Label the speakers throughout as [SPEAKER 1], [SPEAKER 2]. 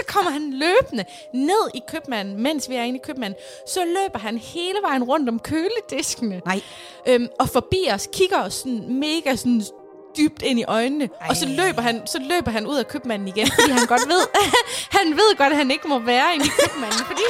[SPEAKER 1] Så kommer han løbende ned i købmanden, mens vi er inde i købmanden. Så løber han hele vejen rundt om kølediskene.
[SPEAKER 2] Nej.
[SPEAKER 1] Øhm, og forbi os, kigger os sådan mega sådan dybt ind i øjnene, Ej. og så løber, han, så løber han ud af købmanden igen, fordi han godt ved, han ved godt, at han ikke må være inde i købmanden, fordi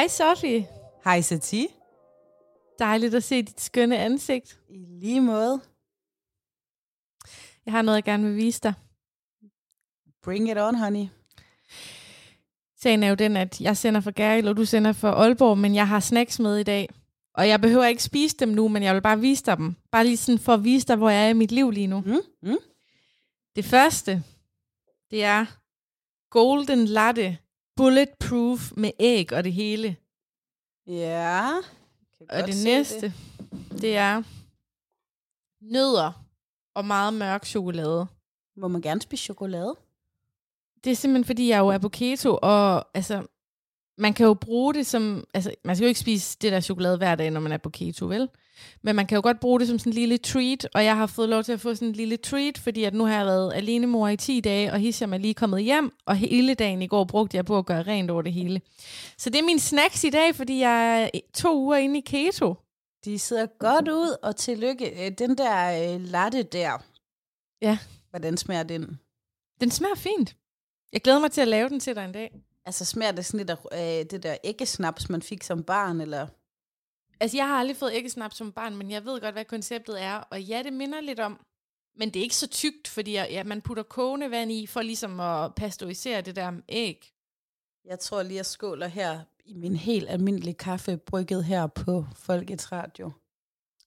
[SPEAKER 1] Hej Sofie.
[SPEAKER 2] Hej Sati.
[SPEAKER 1] Dejligt at se dit skønne ansigt.
[SPEAKER 2] I lige måde.
[SPEAKER 1] Jeg har noget, jeg gerne vil vise dig.
[SPEAKER 2] Bring it on, honey.
[SPEAKER 1] Sagen er jo den, at jeg sender for Gæril, og du sender for Aalborg, men jeg har snacks med i dag. Og jeg behøver ikke spise dem nu, men jeg vil bare vise dig dem. Bare lige sådan for at vise dig, hvor jeg er i mit liv lige nu.
[SPEAKER 2] Mm, mm.
[SPEAKER 1] Det første, det er Golden Latte Bulletproof med æg og det hele.
[SPEAKER 2] Ja.
[SPEAKER 1] Og det næste,
[SPEAKER 2] Det.
[SPEAKER 1] det. det er nødder og meget mørk chokolade.
[SPEAKER 2] Må man gerne spise chokolade?
[SPEAKER 1] Det er simpelthen, fordi jeg jo er på keto, og altså, man kan jo bruge det som, altså, man skal jo ikke spise det der chokolade hver dag, når man er på keto, vel? Men man kan jo godt bruge det som sådan en lille treat, og jeg har fået lov til at få sådan en lille treat, fordi at nu har jeg været alene mor i 10 dage, og Hisham er lige kommet hjem, og hele dagen i går brugte jeg på at gøre rent over det hele. Så det er min snacks i dag, fordi jeg er to uger inde i keto.
[SPEAKER 2] De sidder godt ud, og tillykke. Øh, Den der øh, latte der.
[SPEAKER 1] Ja.
[SPEAKER 2] Hvordan smager den?
[SPEAKER 1] Den smager fint. Jeg glæder mig til at lave den til dig en dag.
[SPEAKER 2] Altså smager det sådan lidt af øh, det der æggesnaps, man fik som barn, eller?
[SPEAKER 1] Altså, jeg har aldrig fået æggesnap som barn, men jeg ved godt, hvad konceptet er. Og ja, det minder lidt om, men det er ikke så tykt, fordi ja, man putter kogende vand i, for ligesom at pasteurisere det der æg.
[SPEAKER 2] Jeg tror lige, jeg skåler her i min helt almindelige kaffe, brygget her på Folkets Radio.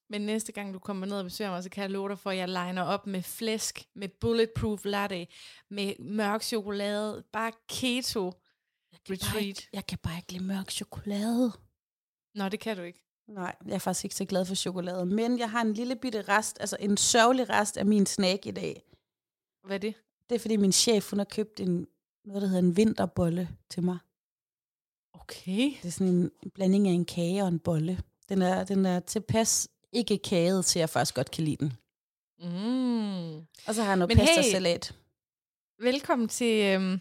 [SPEAKER 1] Men næste gang du kommer ned og besøger mig, så kan jeg love dig for, at jeg liner op med flæsk, med bulletproof latte, med mørk chokolade, bare keto
[SPEAKER 2] Jeg kan, bare
[SPEAKER 1] retreat.
[SPEAKER 2] ikke, jeg kan bare ikke lide mørk chokolade.
[SPEAKER 1] Nå, det kan du ikke.
[SPEAKER 2] Nej, jeg er faktisk ikke så glad for chokolade. Men jeg har en lille bitte rest, altså en sørgelig rest af min snack i dag.
[SPEAKER 1] Hvad er det?
[SPEAKER 2] Det er fordi min chef, hun har købt en, noget, der hedder en vinterbolle til mig.
[SPEAKER 1] Okay.
[SPEAKER 2] Det er sådan en blanding af en kage og en bolle. Den er, den er tilpas ikke kaget, så jeg faktisk godt kan lide den.
[SPEAKER 1] Mm.
[SPEAKER 2] Og så har jeg noget
[SPEAKER 1] Men
[SPEAKER 2] pasta
[SPEAKER 1] hey.
[SPEAKER 2] salat.
[SPEAKER 1] Velkommen til... Øhm,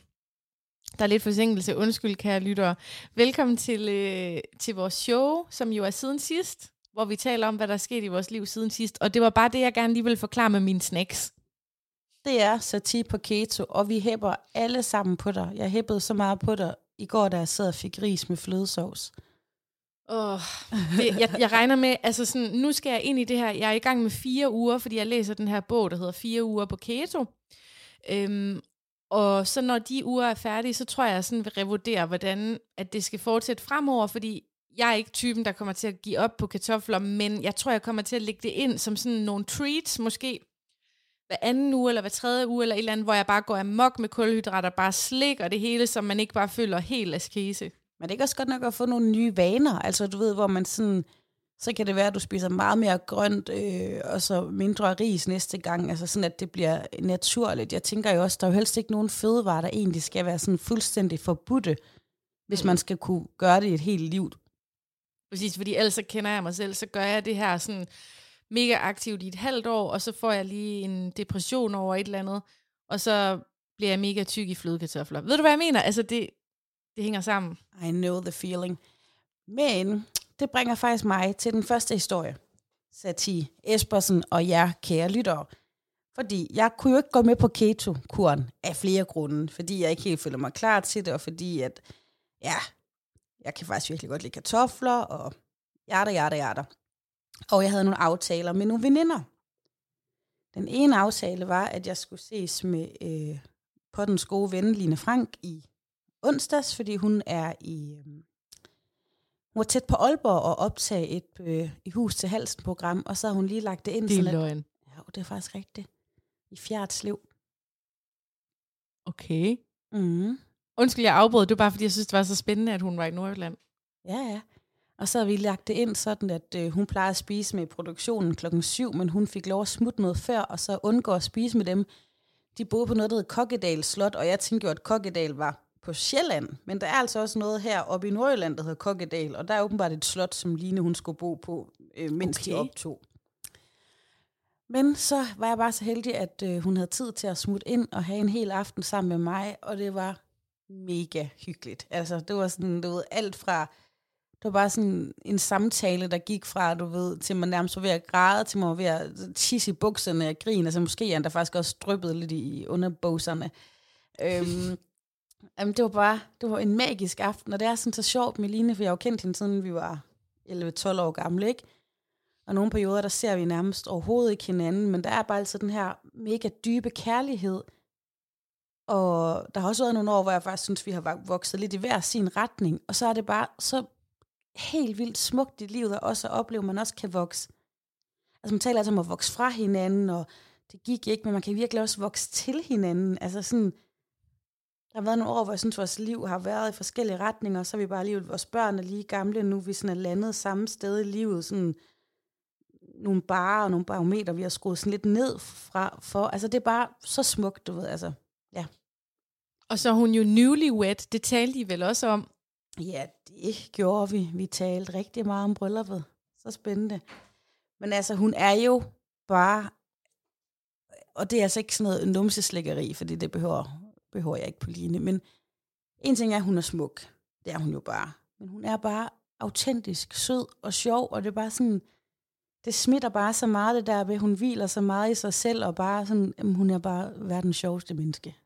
[SPEAKER 1] der er lidt forsinkelse, undskyld kære lyttere. Velkommen til, øh, til vores show, som jo er siden sidst, hvor vi taler om, hvad der er sket i vores liv siden sidst. Og det var bare det, jeg gerne lige ville forklare med mine snacks.
[SPEAKER 2] Det er sati på keto, og vi hæpper alle sammen på dig. Jeg hæppede så meget på dig i går, da jeg sad og fik ris med flødesovs.
[SPEAKER 1] Oh, det, jeg, jeg regner med, altså sådan, nu skal jeg ind i det her, jeg er i gang med fire uger, fordi jeg læser den her bog, der hedder Fire uger på keto. Øhm, og så når de uger er færdige, så tror jeg, jeg sådan vil revurdere, hvordan at det skal fortsætte fremover, fordi jeg er ikke typen, der kommer til at give op på kartofler, men jeg tror, jeg kommer til at lægge det ind som sådan nogle treats, måske hver anden uge, eller hver tredje uge, eller et eller andet, hvor jeg bare går amok med kulhydrater, bare slik og det hele, så man ikke bare føler helt askese.
[SPEAKER 2] Men det er ikke også godt nok at få nogle nye vaner? Altså du ved, hvor man sådan, så kan det være, at du spiser meget mere grønt, øh, og så mindre ris næste gang. Altså sådan, at det bliver naturligt. Jeg tænker jo også, der er jo helst ikke nogen fødevarer, der egentlig skal være sådan fuldstændig forbudte, hvis
[SPEAKER 1] Mm.
[SPEAKER 2] man skal kunne gøre det i et helt liv.
[SPEAKER 1] Præcis, fordi ellers så kender jeg mig selv, så gør jeg det her sådan mega aktivt i et halvt år, og så får jeg lige en depression over et eller andet, og så bliver jeg mega tyk i flødekartofler. Ved du, hvad jeg mener? Altså, det, det hænger sammen.
[SPEAKER 2] I know the feeling. Men det bringer faktisk mig til den første historie. Sati Espersen og jer, kære lyttere. Fordi jeg kunne jo ikke gå med på keto-kuren af flere grunde. Fordi jeg ikke helt føler mig klar til det, og fordi at, ja, jeg kan faktisk virkelig godt lide kartofler, og jada, jada, jada. Og jeg havde nogle aftaler med nogle veninder. Den ene aftale var, at jeg skulle ses med øh, på den gode ven, Line Frank, i onsdags, fordi hun er i... Øh, hun var tæt på Aalborg og optage et øh, i hus til halsen program, og så har hun lige lagt det ind.
[SPEAKER 1] Det er
[SPEAKER 2] sådan, at-
[SPEAKER 1] løgn.
[SPEAKER 2] Ja, det er faktisk rigtigt. I Fjerdslev.
[SPEAKER 1] Okay.
[SPEAKER 2] Mm.
[SPEAKER 1] Undskyld, jeg afbrød. Det var bare, fordi jeg synes, det var så spændende, at hun var i Nordjylland.
[SPEAKER 2] Ja, ja. Og så har vi lagt det ind sådan, at øh, hun plejer at spise med produktionen klokken 7, men hun fik lov at smutte noget før, og så undgå at spise med dem. De boede på noget, der hed Kokkedal Slot, og jeg tænkte jo, at Kokkedal var på Sjælland. Men der er altså også noget her oppe i Nordjylland, der hedder Kokkedal, og der er åbenbart et slot, som Line hun skulle bo på, øh, mens okay. de optog. Men så var jeg bare så heldig, at øh, hun havde tid til at smutte ind og have en hel aften sammen med mig, og det var mega hyggeligt. Altså, det var sådan, du ved, alt fra, det var bare sådan en samtale, der gik fra, du ved, til man nærmest var ved at græde, til man var ved at tisse i bukserne og grine, altså måske er der faktisk også dryppet lidt i underboserne. Øhm, jamen, det var bare, det var en magisk aften, og det er sådan så sjovt med Line, for jeg har jo kendt hende siden vi var 11-12 år gamle, ikke? Og nogle perioder, der ser vi nærmest overhovedet ikke hinanden, men der er bare altid den her mega dybe kærlighed. Og der har også været nogle år, hvor jeg faktisk synes, vi har vokset lidt i hver sin retning. Og så er det bare så helt vildt smukt i livet, og også at opleve, at man også kan vokse. Altså man taler altså om at vokse fra hinanden, og det gik ikke, men man kan virkelig også vokse til hinanden. Altså sådan, der har været nogle år, hvor jeg synes, vores liv har været i forskellige retninger, og så er vi bare alligevel, vores børn er lige gamle nu, vi sådan er landet samme sted i livet, sådan nogle barer og nogle barometer, vi har skruet sådan lidt ned fra, for, altså det er bare så smukt, du ved, altså,
[SPEAKER 1] Og så er hun jo newlywed. Det talte I vel også om.
[SPEAKER 2] ja, det gjorde vi, vi talte rigtig meget om brylluppet, så spændende, men altså, hun er jo bare, og det er altså ikke sådan noget numseslækkeri, fordi det behøver, behøver jeg ikke på line, men en ting er, at hun er smuk, det er hun jo bare, men hun er bare autentisk, sød og sjov, og det er bare sådan, det smitter bare så meget det der ved, hun hviler så meget i sig selv, og bare sådan, jamen, hun er bare verdens sjoveste menneske.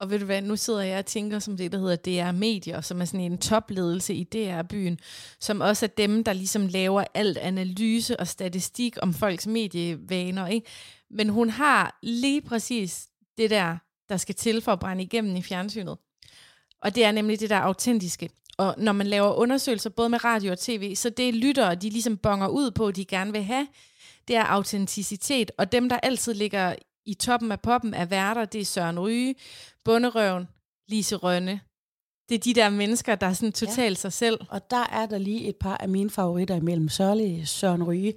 [SPEAKER 1] Og ved du hvad, nu sidder jeg og tænker som det, der hedder DR Medier, som er sådan en topledelse i DR-byen, som også er dem, der ligesom laver alt analyse og statistik om folks medievaner. Ikke? Men hun har lige præcis det der, der skal til for at brænde igennem i fjernsynet. Og det er nemlig det der autentiske. Og når man laver undersøgelser, både med radio og tv, så det lyttere, de ligesom bonger ud på, de gerne vil have, det er autenticitet. Og dem, der altid ligger i toppen af poppen af værter, det er Søren Ryge, Bunderøven, Lise Rønne. Det er de der mennesker, der er sådan totalt ja. sig selv.
[SPEAKER 2] Og der er der lige et par af mine favoritter imellem Sørli Søren Ryge.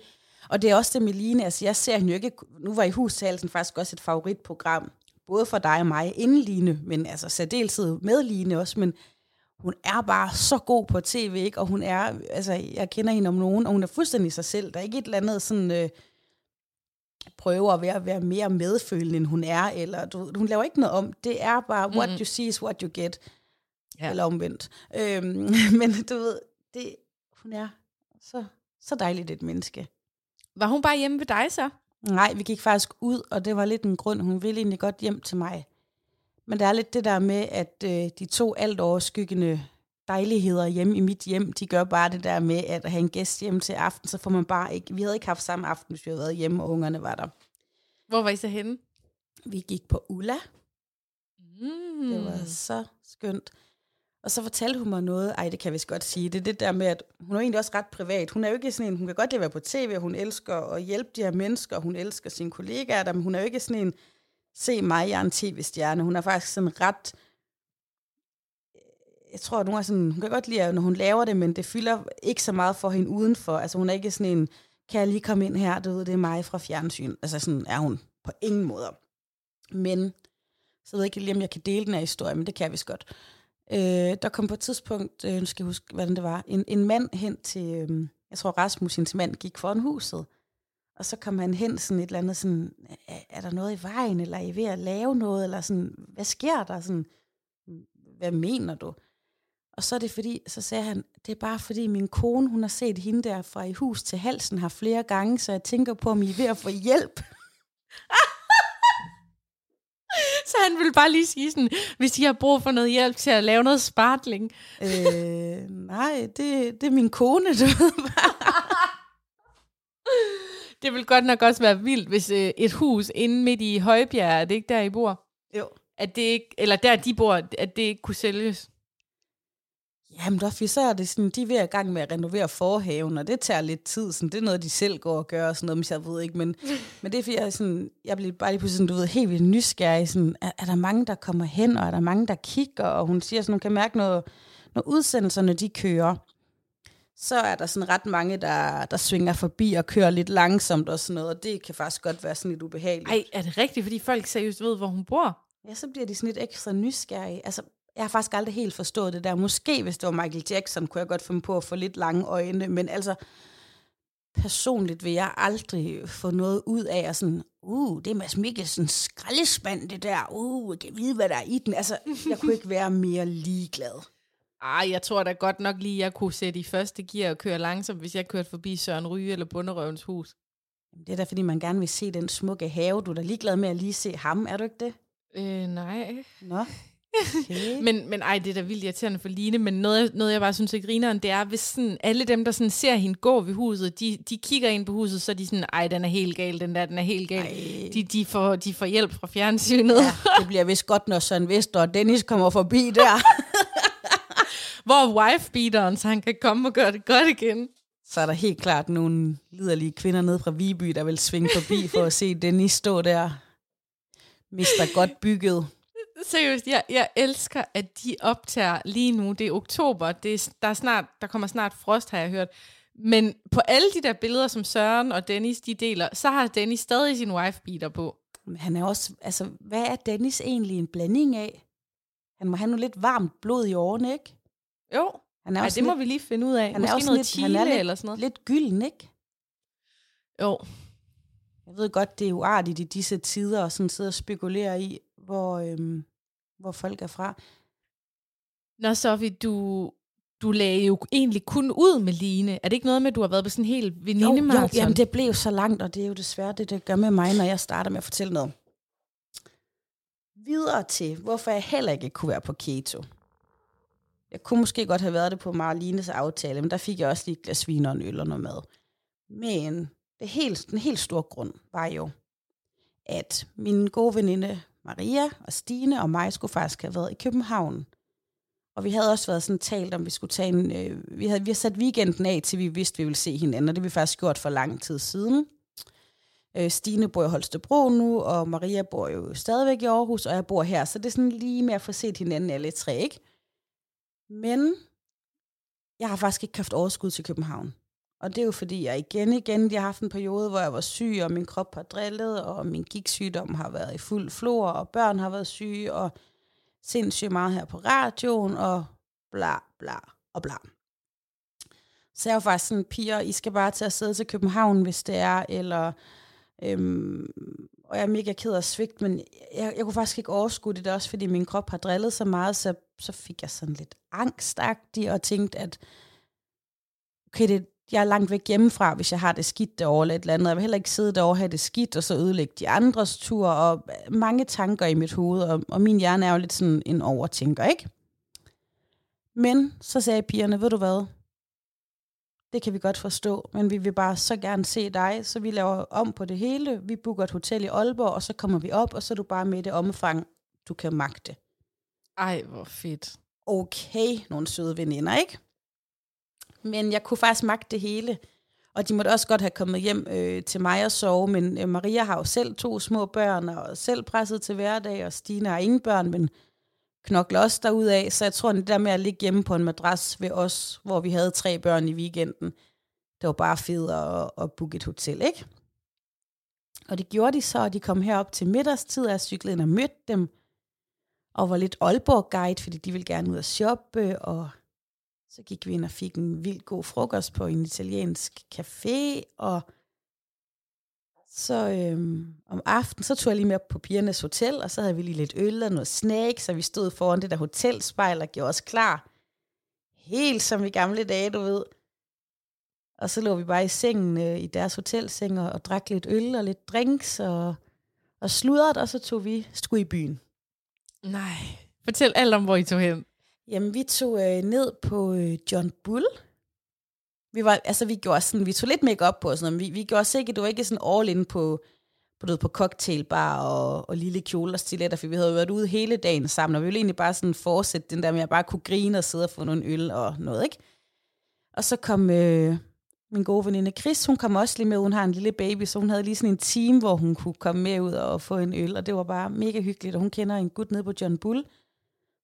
[SPEAKER 2] Og det er også det med Line. Altså, jeg ser hende jo ikke... Nu var i hustalelsen faktisk også et favoritprogram. Både for dig og mig inden Line, men altså særdeleshed med Line også. Men hun er bare så god på tv, ikke? Og hun er... Altså, jeg kender hende om nogen, og hun er fuldstændig sig selv. Der er ikke et eller andet sådan... Øh, prøver at være, være mere medfølende, end hun er, eller du, hun laver ikke noget om. Det er bare, what
[SPEAKER 1] Mhm.
[SPEAKER 2] you see is what you get.
[SPEAKER 1] Ja.
[SPEAKER 2] Eller omvendt. Øhm, men du ved, det, hun er så, så dejligt et menneske.
[SPEAKER 1] Var hun bare hjemme ved dig så?
[SPEAKER 2] Nej, vi gik faktisk ud, og det var lidt en grund. Hun ville egentlig godt hjem til mig. Men der er lidt det der med, at øh, de to alt overskyggende dejligheder hjemme i mit hjem, de gør bare det der med at have en gæst hjem til aften, så får man bare ikke... Vi havde ikke haft samme aften, hvis vi havde været hjemme, og ungerne var der.
[SPEAKER 1] Hvor var I så henne?
[SPEAKER 2] Vi gik på Ulla.
[SPEAKER 1] Mm.
[SPEAKER 2] Det var så skønt. Og så fortalte hun mig noget, ej det kan vi vist godt sige, det er det der med, at hun er egentlig også ret privat. Hun er jo ikke sådan en, hun kan godt lide at være på tv, og hun elsker at hjælpe de her mennesker, og hun elsker sine kollegaer, der, men hun er jo ikke sådan en, se mig, jeg er en tv-stjerne. Hun er faktisk sådan ret, jeg tror, at hun, er sådan, hun kan godt lide, at når hun laver det, men det fylder ikke så meget for hende udenfor. Altså hun er ikke sådan en, kan jeg lige komme ind her, du ved, det er mig fra fjernsyn. Altså sådan er hun på ingen måder. Men, så ved jeg ikke lige, om jeg kan dele den her historie, men det kan jeg vist godt. Øh, der kom på et tidspunkt, øh, nu skal jeg huske, hvordan det var, en, en mand hen til, øh, jeg tror Rasmus, hendes mand, gik foran huset. Og så kom han hen sådan et eller andet, sådan, er, er der noget i vejen, eller er I ved at lave noget, eller sådan, hvad sker der? Sådan, hvad mener du? Og så er det fordi, så sagde han, det er bare fordi min kone, hun har set hende der fra i hus til halsen her flere gange, så jeg tænker på, om I er ved at få hjælp.
[SPEAKER 1] Så han ville bare lige sige sådan, hvis de har brug for noget hjælp til at lave noget spartling.
[SPEAKER 2] øh, nej, det, det er min kone, du ved.
[SPEAKER 1] Det vil godt nok også være vildt, hvis øh, et hus inde midt i Højbjerg, er det ikke der, I bor?
[SPEAKER 2] Jo.
[SPEAKER 1] At det ikke, eller der, de bor, at det ikke kunne sælges.
[SPEAKER 2] Jamen, der så er det sådan, de er ved at gang med at renovere forhaven, og det tager lidt tid. Sådan, det er noget, de selv går og gør, og sådan noget, men jeg ved ikke. Men, men det er fordi, jeg, sådan, jeg bliver bare lige pludselig sådan, du ved, helt vildt nysgerrig. Sådan, er, er, der mange, der kommer hen, og er der mange, der kigger? Og hun siger sådan, hun kan mærke, når, når udsendelserne de kører, så er der sådan ret mange, der, der svinger forbi og kører lidt langsomt og sådan noget, og det kan faktisk godt være sådan lidt ubehageligt.
[SPEAKER 1] Ej, er det rigtigt, fordi folk seriøst ved, hvor hun bor?
[SPEAKER 2] Ja, så bliver de sådan lidt ekstra nysgerrige. Altså, jeg har faktisk aldrig helt forstået det der. Måske hvis det var Michael Jackson, kunne jeg godt finde på at få lidt lange øjne, men altså, personligt vil jeg aldrig få noget ud af, at sådan, uh, det er Mads Mikkelsens skraldespand, det der, uh, jeg kan vide, hvad der er i den. Altså, jeg kunne ikke være mere ligeglad.
[SPEAKER 1] Ej, jeg tror da godt nok lige, jeg kunne sætte i første gear og køre langsomt, hvis jeg kørte forbi Søren Ryge eller Bunderøvens hus.
[SPEAKER 2] Det er da, fordi man gerne vil se den smukke have. Du er da ligeglad med at lige se ham, er du ikke det?
[SPEAKER 1] Øh, nej.
[SPEAKER 2] Nå.
[SPEAKER 1] Okay. men, men ej, det er da vildt irriterende for Line, men noget, noget jeg bare synes er grineren, det er, hvis sådan, alle dem, der sådan ser hende gå ved huset, de, de kigger ind på huset, så er de sådan, ej, den er helt gal, den der, den er helt gal. De, de, får, de får hjælp fra fjernsynet. Ja,
[SPEAKER 2] det bliver vist godt, når Søren Vester og Dennis kommer forbi der.
[SPEAKER 1] Hvor wife-beateren, så han kan komme og gøre det godt igen.
[SPEAKER 2] Så er der helt klart nogle liderlige kvinder nede fra Viby, der vil svinge forbi for at se Dennis stå der. Mister godt bygget.
[SPEAKER 1] Seriøst, jeg, jeg elsker, at de optager lige nu. Det er oktober. Det er, der, er snart, der kommer snart frost, har jeg hørt. Men på alle de der billeder, som Søren og Dennis de deler, så har Dennis stadig sin wife-beater på.
[SPEAKER 2] Men han er også, altså, hvad er Dennis egentlig en blanding af? Han må have noget lidt varmt blod i årene, ikke?
[SPEAKER 1] Jo, han er Ej, det lidt, må vi lige finde ud af. Han Måske er også noget lidt, chile han er lidt, eller sådan noget.
[SPEAKER 2] Lidt gylden, ikke?
[SPEAKER 1] Jo.
[SPEAKER 2] Jeg ved godt, det er uartigt i disse tider at sådan sidde og spekulere i, hvor, øhm, hvor folk er fra.
[SPEAKER 1] Nå, Sofie, du, du lagde jo egentlig kun ud med Line. Er det ikke noget med, at du har været på sådan en helt veninde
[SPEAKER 2] jo, jo, jamen det blev så langt, og det er jo desværre det, det gør med mig, når jeg starter med at fortælle noget. Videre til, hvorfor jeg heller ikke kunne være på keto. Jeg kunne måske godt have været det på Marlines aftale, men der fik jeg også lige et glas vin og en øl og noget mad. Men det helt, den helt store grund var jo, at min gode veninde Maria og Stine og mig skulle faktisk have været i København. Og vi havde også været sådan talt om, vi skulle tage en... Øh, vi, havde, vi havde sat weekenden af, til vi vidste, vi ville se hinanden, og det vi faktisk gjort for lang tid siden. Øh, Stine bor i Holstebro nu, og Maria bor jo stadigvæk i Aarhus, og jeg bor her, så det er sådan lige med at få set hinanden alle tre, ikke? Men jeg har faktisk ikke haft overskud til København. Og det er jo fordi, jeg igen igen, jeg har haft en periode, hvor jeg var syg, og min krop har drillet, og min gigtsygdom har været i fuld flor, og børn har været syge, og sindssygt meget her på radioen, og bla bla og bla. Så jeg var faktisk sådan, piger, I skal bare til at sidde til København, hvis det er, eller øhm, og jeg er mega ked af svigt, men jeg, jeg kunne faktisk ikke overskue det, også fordi min krop har drillet så meget, så, så fik jeg sådan lidt angstagtig, og tænkte, at okay, det, jeg er langt væk hjemmefra, hvis jeg har det skidt derovre eller et eller andet. Jeg vil heller ikke sidde derovre og have det skidt, og så ødelægge de andres tur, og mange tanker i mit hoved, og, og min hjerne er jo lidt sådan en overtænker, ikke? Men så sagde pigerne, ved du hvad, det kan vi godt forstå, men vi vil bare så gerne se dig, så vi laver om på det hele. Vi booker et hotel i Aalborg, og så kommer vi op, og så er du bare med det omfang, du kan magte.
[SPEAKER 1] Ej, hvor fedt.
[SPEAKER 2] Okay, nogle søde veninder, ikke? Men jeg kunne faktisk magte det hele. Og de måtte også godt have kommet hjem øh, til mig og sove, men øh, Maria har jo selv to små børn, og selv presset til hverdag, og Stine har ingen børn, men knokler også af. Så jeg tror, det der med at ligge hjemme på en madras ved os, hvor vi havde tre børn i weekenden, det var bare fedt at, at booke et hotel, ikke? Og det gjorde de så, og de kom herop til middagstid, og jeg cyklede ind og mødte dem, og var lidt Aalborg-guide, fordi de ville gerne ud og shoppe, og så gik vi ind og fik en vild god frokost på en italiensk café, og så øhm, om aftenen, så tog jeg lige med på pigernes hotel, og så havde vi lige lidt øl og noget snack, så vi stod foran det der hotelspejl og gjorde os klar. Helt som i gamle dage, du ved. Og så lå vi bare i sengen øh, i deres hotelseng og, og drak lidt øl og lidt drinks og, og sludret, og så tog vi skulle i byen.
[SPEAKER 1] Nej. Fortæl alt om, hvor I tog hen.
[SPEAKER 2] Jamen, vi tog øh, ned på øh, John Bull. Vi var, altså, vi gjorde sådan, vi tog lidt make op på og sådan noget. Vi, vi gjorde sikkert, det var ikke sådan all in på, på, du ved, på cocktailbar og, og lille kjole og stiletter, for vi havde været ude hele dagen sammen, og vi ville egentlig bare sådan fortsætte den der med at bare kunne grine og sidde og få nogle øl og noget, ikke? Og så kom øh, min gode veninde Chris, hun kom også lige med, hun har en lille baby, så hun havde lige sådan en time, hvor hun kunne komme med ud og få en øl, og det var bare mega hyggeligt, og hun kender en gut nede på John Bull,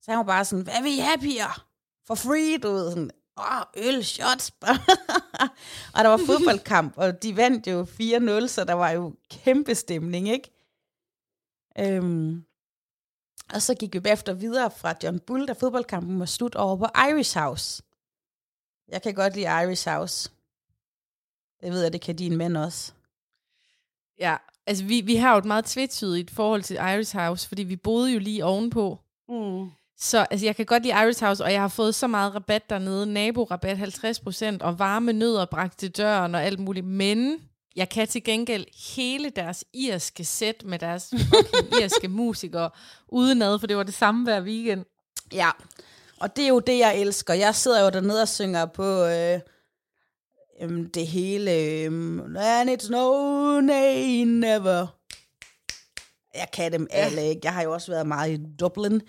[SPEAKER 2] så han var bare sådan, hvad vil I have, piger? For free, du ved, sådan, åh, øl, shots. og der var fodboldkamp, og de vandt jo 4-0, så der var jo kæmpe stemning, ikke? Øhm, og så gik vi bagefter videre fra John Bull, da fodboldkampen var slut over på Irish House. Jeg kan godt lide Irish House. Det ved jeg, det kan din mand også.
[SPEAKER 1] Ja, altså vi, vi har jo et meget tvetydigt forhold til Iris House, fordi vi boede jo lige ovenpå.
[SPEAKER 2] Mm.
[SPEAKER 1] Så altså, jeg kan godt lide Iris House, og jeg har fået så meget rabat dernede. Naborabat 50%, og varme nødder bragt til døren og alt muligt. Men jeg kan til gengæld hele deres irske sæt med deres irske musikere udenad, for det var det samme hver weekend.
[SPEAKER 2] Ja, og det er jo det, jeg elsker. Jeg sidder jo dernede og synger på øh, øhm, det hele. Øhm, And it's no, nay, never. Jeg kan dem alle, ikke? Jeg har jo også været meget i Dublin.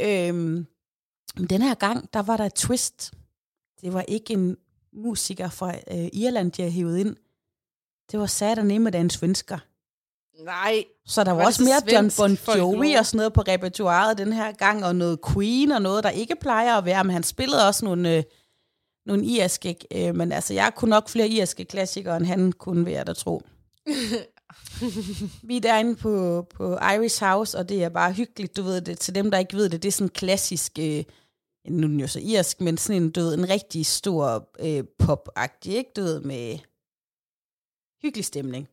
[SPEAKER 2] Øhm, men den her gang, der var der et twist. Det var ikke en musiker fra øh, Irland, de havde hævet ind. Det var Saturday med en svensker.
[SPEAKER 1] Nej.
[SPEAKER 2] Så der var,
[SPEAKER 1] Var
[SPEAKER 2] også
[SPEAKER 1] så
[SPEAKER 2] mere John Bon? Jovi og sådan noget på repertoireet den her gang, og noget Queen og noget, der ikke plejer at være, men han spillede også nogle, øh, nogle irske, øh, men altså jeg kunne nok flere irske klassikere, end han kunne være, der tro. Vi er derinde på, på Irish House, og det er bare hyggeligt, du ved det, til dem, der ikke ved det, det er sådan klassisk, øh, nu er den jo så irsk, men sådan en, du ved, en rigtig stor øh, pop-agtig, ikke, du ved, med hyggelig stemning.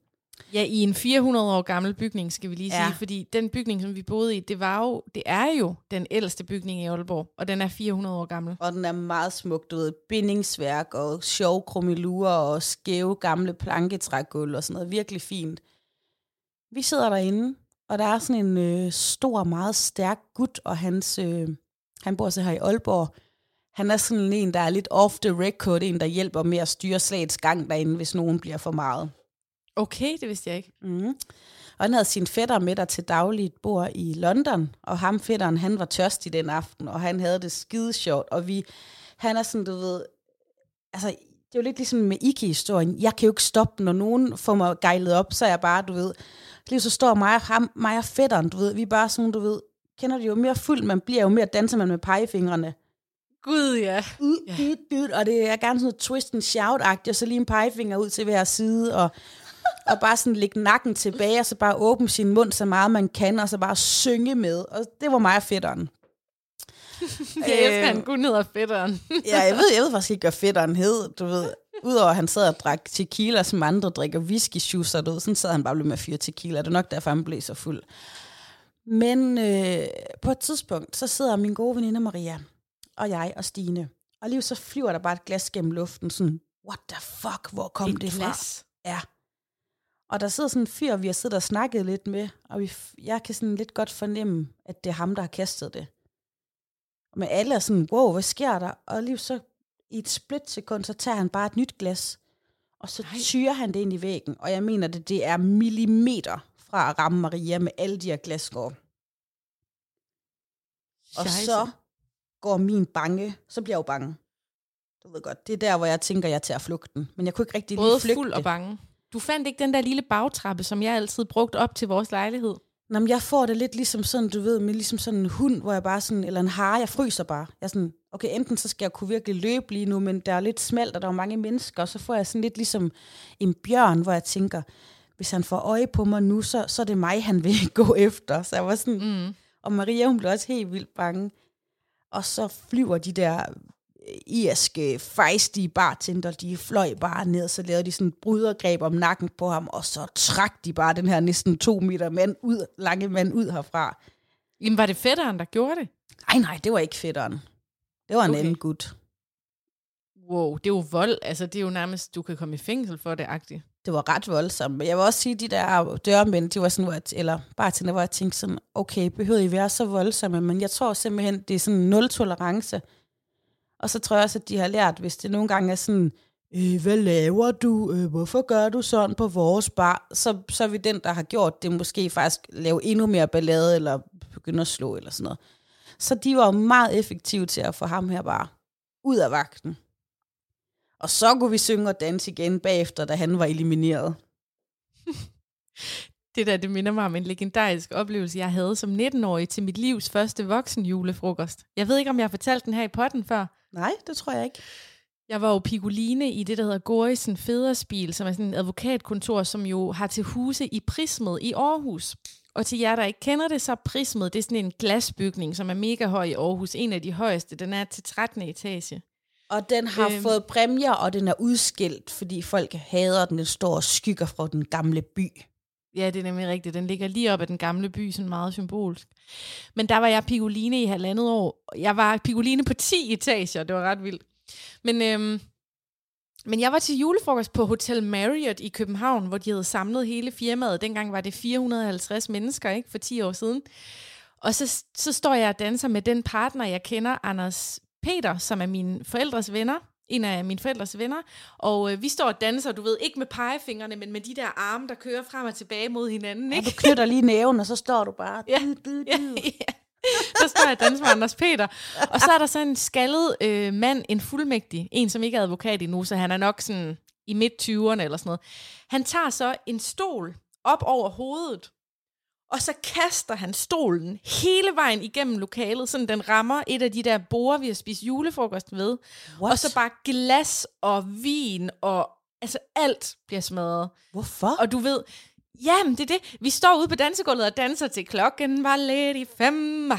[SPEAKER 1] Ja, i en 400 år gammel bygning, skal vi lige
[SPEAKER 2] Ja.
[SPEAKER 1] sige, fordi den bygning, som vi boede i, det, var jo, det er jo den ældste bygning i Aalborg, og den er 400 år gammel.
[SPEAKER 2] Og den er meget smuk, du ved, bindingsværk og sjove krummelurer og skæve gamle planketrækgulv og sådan noget. Virkelig fint. Vi sidder derinde, og der er sådan en øh, stor, meget stærk gut, og hans, øh, han bor så her i Aalborg. Han er sådan en, der er lidt off the record, en, der hjælper med at styre slagets gang derinde, hvis nogen bliver for meget.
[SPEAKER 1] Okay, det vidste jeg ikke.
[SPEAKER 2] Mm. Og han havde sin fætter med der til dagligt bor i London, og ham fætteren, han var tørstig den aften, og han havde det skide sjovt, og vi, han er sådan, du ved, altså, det er jo lidt ligesom med Iki-historien. Jeg kan jo ikke stoppe, når nogen får mig gejlet op, så er jeg bare, du ved, lige så står mig og, ham, mig og fætteren, du ved, vi er bare sådan, du ved, kender det jo mere fuld man bliver, jo mere danser man med pegefingrene.
[SPEAKER 1] Gud, ja.
[SPEAKER 2] Ud, ja. ud, og det er gerne sådan noget twist and shout-agtigt, og så lige en pegefinger ud til hver side, og, og bare sådan lægge nakken tilbage, og så bare åbne sin mund så meget man kan, og så bare synge med. Og det var mig og fætteren.
[SPEAKER 1] Jeg elsker, han kun hedder fætteren.
[SPEAKER 2] ja, jeg ved, jeg ved faktisk ikke, hvad fætteren hed, du ved. Udover at han sad og drak tequila, som andre drikker whisky shoes, du ved, sådan sad han bare blev med fire tequila. Det er nok derfor, han blev så fuld. Men øh, på et tidspunkt, så sidder min gode veninde Maria, og jeg og Stine. Og lige så flyver der bare et glas gennem luften, sådan, what the fuck, hvor kom
[SPEAKER 1] Et
[SPEAKER 2] det fra?
[SPEAKER 1] glas.
[SPEAKER 2] Ja. Og der sidder sådan en fyr, vi har siddet og snakket lidt med, og vi, jeg kan sådan lidt godt fornemme, at det er ham, der har kastet det. Men alle er sådan, wow, hvad sker der? Og lige så i et splitsekund, så tager han bare et nyt glas, og så
[SPEAKER 1] Nej.
[SPEAKER 2] tyrer han det ind i væggen. Og jeg mener, det, det er millimeter fra at ramme Maria med alle de her glasskår. Og så går min bange, så bliver jeg jo bange. Du ved godt, det er der, hvor jeg tænker, jeg tager flugten. Men jeg kunne ikke rigtig lige
[SPEAKER 1] Både
[SPEAKER 2] flygte.
[SPEAKER 1] fuld og bange. Du fandt ikke den der lille bagtrappe, som jeg altid brugte op til vores lejlighed.
[SPEAKER 2] Nå, men jeg får det lidt ligesom sådan, du ved, med ligesom sådan en hund, hvor jeg bare sådan, eller en hare, jeg fryser bare. Jeg er sådan, okay, enten så skal jeg kunne virkelig løbe lige nu, men der er lidt smalt, og der er mange mennesker, og så får jeg sådan lidt ligesom en bjørn, hvor jeg tænker, hvis han får øje på mig nu, så, så er det mig, han vil gå efter. Så jeg var sådan,
[SPEAKER 1] Mm.
[SPEAKER 2] og Maria, hun blev også helt vildt bange. Og så flyver de der irske, fejstige bartender, de fløj bare ned, så lavede de sådan et brydergreb om nakken på ham, og så trak de bare den her næsten to meter mand ud, lange mand ud herfra.
[SPEAKER 1] Jamen, var det fætteren, der gjorde det?
[SPEAKER 2] Nej, nej, det var ikke fætteren. Det var en
[SPEAKER 1] Okay.
[SPEAKER 2] anden gut.
[SPEAKER 1] Wow, det er jo vold. Altså, det er jo nærmest, du kan komme i fængsel for det, agtigt.
[SPEAKER 2] det var ret voldsomt. Men jeg vil også sige, at de der dørmænd, de var sådan, hvor jeg, eller bare til, hvor jeg tænkte sådan, okay, behøver I være så voldsomme? Men jeg tror simpelthen, det er sådan nul tolerance. Og så tror jeg også, at de har lært, hvis det nogle gange er sådan, øh, hvad laver du? Øh, hvorfor gør du sådan på vores bar? Så, så vil den, der har gjort det, måske faktisk lave endnu mere ballade, eller begynde at slå, eller sådan noget. Så de var meget effektive til at få ham her bare ud af vagten. Og så kunne vi synge og danse igen bagefter, da han var elimineret.
[SPEAKER 1] det der, det minder mig om en legendarisk oplevelse, jeg havde som 19-årig til mit livs første voksen julefrokost. Jeg ved ikke, om jeg har fortalt den her i potten før.
[SPEAKER 2] Nej, det tror jeg ikke.
[SPEAKER 1] Jeg var jo pigoline i det, der hedder Gorisen Federspil, som er sådan en advokatkontor, som jo har til huse i Prismet i Aarhus. Og til jer, der ikke kender det, så er Prismet, det er sådan en glasbygning, som er mega høj i Aarhus. En af de højeste. Den er til 13. etage.
[SPEAKER 2] Og den har øhm. fået præmier, og den er udskilt, fordi folk hader den. Den står og skygger fra den gamle by.
[SPEAKER 1] Ja, det er nemlig rigtigt. Den ligger lige op ad den gamle by, sådan meget symbolsk. Men der var jeg pigoline i halvandet år. Jeg var pigoline på 10 etager. Det var ret vildt. Men, øhm, men jeg var til julefrokost på Hotel Marriott i København, hvor de havde samlet hele firmaet. Dengang var det 450 mennesker, ikke? For 10 år siden. Og så, så står jeg og danser med den partner, jeg kender, Anders Peter, som er mine forældres venner, en af mine forældres venner, og øh, vi står og danser, du ved, ikke med pegefingrene, men med de der arme, der kører frem og tilbage mod hinanden. Ikke?
[SPEAKER 2] Ja, du knytter lige næven, og så står du bare...
[SPEAKER 1] Ja, ja, ja. Så står jeg og danser med Anders Peter. Og så er der så en skaldet øh, mand, en fuldmægtig, en som ikke er advokat endnu, så han er nok sådan i midt-20'erne eller sådan noget. Han tager så en stol op over hovedet, og så kaster han stolen hele vejen igennem lokalet, så den rammer et af de der borer, vi har spist julefrokost ved. What? Og så bare glas og vin og altså alt bliver smadret.
[SPEAKER 2] Hvorfor?
[SPEAKER 1] Og du ved, Jamen, det er det. Vi står ude på dansegulvet og danser til klokken var lidt i fem.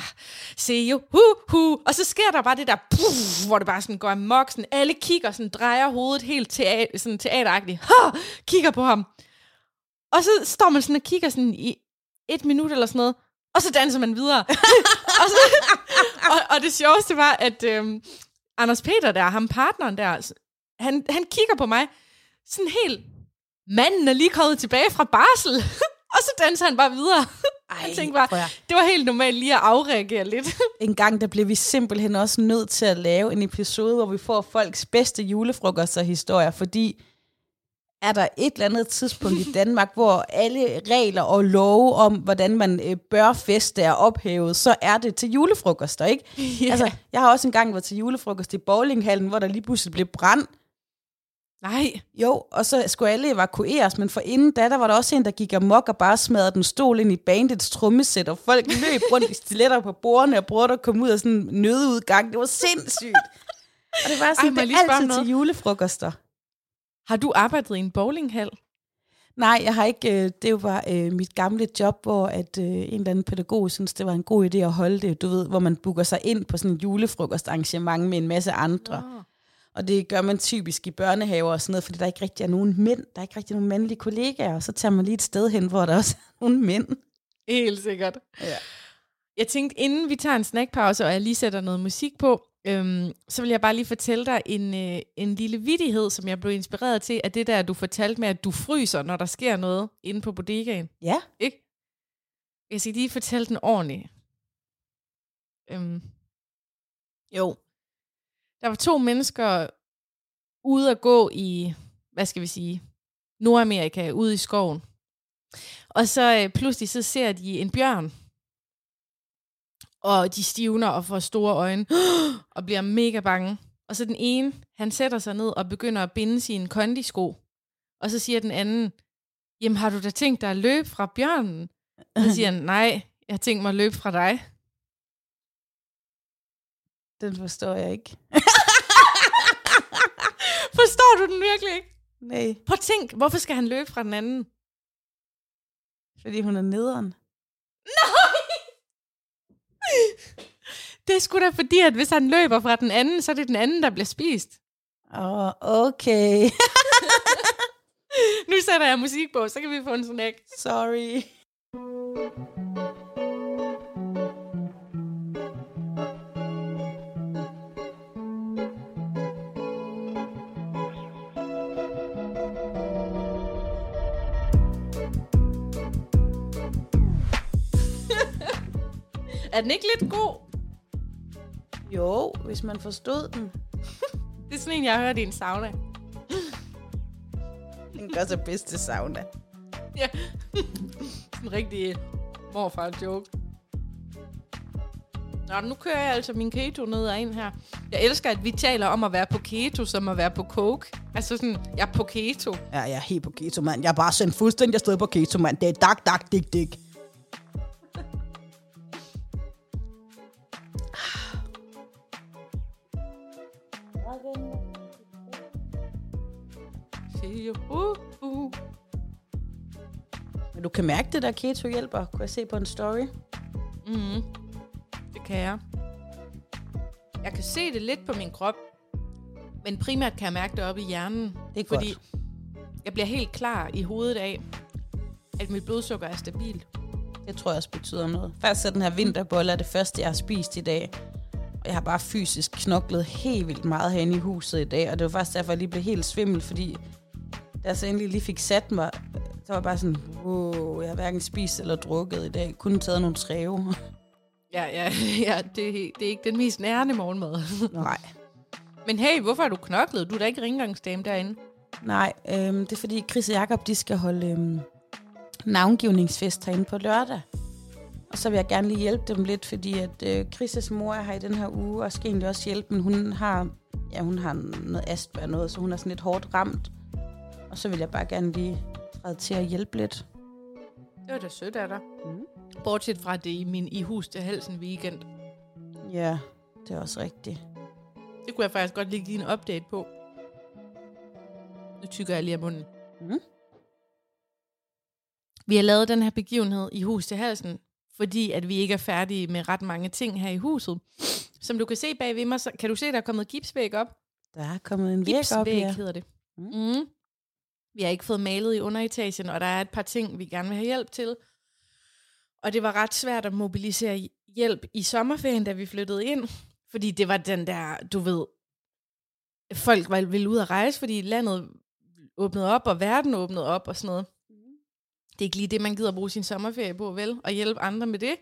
[SPEAKER 1] Se jo, hu, hu. Og så sker der bare det der, puff, hvor det bare sådan går amok. Sådan, alle kigger, sådan drejer hovedet helt teater, sådan teateragtigt. Ha! Kigger på ham. Og så står man sådan og kigger sådan i et minut eller sådan noget, og så danser man videre. og, så, og, og det sjoveste var, at øhm, Anders Peter der, ham partneren der, han, han kigger på mig, sådan helt, manden er lige kommet tilbage fra barsel, og så danser han bare videre. Ej, jeg tænkte bare, det var helt normalt lige at afreagere lidt.
[SPEAKER 2] en gang, der blev vi simpelthen også nødt til at lave en episode, hvor vi får folks bedste julefrokoster historier, fordi er der et eller andet tidspunkt i Danmark, hvor alle regler og love om, hvordan man øh, bør feste er ophævet, så er det til julefrokoster, ikke? Yeah. Altså, jeg har også engang været til julefrokost i bowlinghallen, hvor der lige pludselig blev brand.
[SPEAKER 1] Nej.
[SPEAKER 2] Jo, og så skulle alle evakueres, men for inden da, der var der også en, der gik amok og bare smadrede den stol ind i bandets trommesæt, og folk løb rundt i stiletter på bordene og prøvede at komme ud af sådan en nødudgang. Det var sindssygt. Og det var sådan, Ej, det altid noget. til julefrokoster.
[SPEAKER 1] Har du arbejdet i en bowlinghal?
[SPEAKER 2] Nej, jeg har ikke. Øh, det bare øh, mit gamle job, hvor at, øh, en eller anden pædagog synes, det var en god idé at holde det. Du ved, hvor man booker sig ind på sådan en julefrokostarrangement med en masse andre. Oh. Og det gør man typisk i børnehaver og sådan noget, fordi der ikke rigtig er nogen mænd. Der er ikke rigtig nogen mandlige kollegaer, og så tager man lige et sted hen, hvor der også er nogle mænd.
[SPEAKER 1] Helt sikkert. Ja. Jeg tænkte, inden vi tager en snackpause, og jeg lige sætter noget musik på, Øhm, så vil jeg bare lige fortælle dig en, øh, en lille vidighed, som jeg blev inspireret til, af det der, du fortalte med, at du fryser, når der sker noget inde på bodegaen.
[SPEAKER 2] Ja.
[SPEAKER 1] Ikke? Jeg skal lige fortælle den ordentligt. Øhm, jo. Der var to mennesker ude at gå i, hvad skal vi sige, Nordamerika, ude i skoven. Og så øh, pludselig så ser de en bjørn, og de stivner og får store øjne, og bliver mega bange. Og så den ene, han sætter sig ned og begynder at binde sine kondisko. Og så siger den anden, jamen har du da tænkt dig at løbe fra bjørnen? Så siger han, nej, jeg har tænkt mig at løbe fra dig.
[SPEAKER 2] Den forstår jeg ikke.
[SPEAKER 1] forstår du den virkelig ikke?
[SPEAKER 2] Nej.
[SPEAKER 1] Prøv at tænk, hvorfor skal han løbe fra den anden?
[SPEAKER 2] Fordi hun er nederen.
[SPEAKER 1] Nej! Det er sgu da fordi, at hvis han løber fra den anden, så er det den anden, der bliver spist.
[SPEAKER 2] Åh, oh, okay.
[SPEAKER 1] nu sætter jeg musik på, så kan vi få en snack.
[SPEAKER 2] Sorry.
[SPEAKER 1] Er den ikke lidt god?
[SPEAKER 2] Jo, hvis man forstod den.
[SPEAKER 1] Det er sådan en, jeg har hørt i en sauna.
[SPEAKER 2] Den gør sig bedst til sauna.
[SPEAKER 1] Ja. sådan en rigtig morfar joke. Nå, nu kører jeg altså min keto ned ad ind her. Jeg elsker, at vi taler om at være på keto, som at være på coke. Altså sådan, jeg er på keto.
[SPEAKER 2] Ja, jeg er helt på keto, mand. Jeg er bare sendt fuldstændig afsted på keto, mand. Det er dak, dak, dik, dik. Kan mærke det der keto hjælper, kunne jeg se på en story.
[SPEAKER 1] Mm, det kan jeg. Jeg kan se det lidt på min krop, men primært kan jeg mærke det oppe i hjernen.
[SPEAKER 2] Det er
[SPEAKER 1] fordi
[SPEAKER 2] godt.
[SPEAKER 1] jeg bliver helt klar i hovedet af, at mit blodsukker er stabilt.
[SPEAKER 2] Det tror jeg også betyder noget. Faktisk er den her vinterbolle er det første, jeg har spist i dag. Og jeg har bare fysisk knoklet helt vildt meget herinde i huset i dag. Og det var faktisk derfor, jeg lige blev helt svimmel, fordi da jeg så endelig lige fik sat mig, så var jeg bare sådan, wow, jeg har hverken spist eller drukket i dag. Kun taget nogle træve.
[SPEAKER 1] Ja, ja, ja det, er- det er ikke den mest nærende morgenmad.
[SPEAKER 2] Nej.
[SPEAKER 1] men hey, hvorfor har du knoklet? Du er da ikke rengøringsdame derinde.
[SPEAKER 2] Nej, øhm, det er fordi Chris og Jacob, de skal holde øhm, navngivningsfest herinde på lørdag. Og så vil jeg gerne lige hjælpe dem lidt, fordi at øh, Chris' mor er her i den her uge, og skal egentlig også hjælpe, men hun har, ja, hun har noget astma og noget, så hun er sådan lidt hårdt ramt. Og så vil jeg bare gerne lige træde til at hjælpe lidt.
[SPEAKER 1] Det var da sødt af dig.
[SPEAKER 2] Mm.
[SPEAKER 1] Bortset fra det i min i hus til halsen weekend.
[SPEAKER 2] Ja, det er også rigtigt.
[SPEAKER 1] Det kunne jeg faktisk godt lige give en update på. Nu tykker jeg lige af munden.
[SPEAKER 2] Mm.
[SPEAKER 1] Vi har lavet den her begivenhed i hus til halsen, fordi at vi ikke er færdige med ret mange ting her i huset. Som du kan se bag ved mig, så kan du se, der er kommet gipsvæg op.
[SPEAKER 2] Der er kommet en væg op her.
[SPEAKER 1] hedder det.
[SPEAKER 2] Mm.
[SPEAKER 1] Mm. Vi har ikke fået malet i underetagen, og der er et par ting, vi gerne vil have hjælp til. Og det var ret svært at mobilisere hjælp i sommerferien, da vi flyttede ind. Fordi det var den der, du ved, folk var, ville ud at rejse, fordi landet åbnede op, og verden åbnede op og sådan noget. Det er ikke lige det, man gider bruge sin sommerferie på, vel? Og hjælpe andre med det.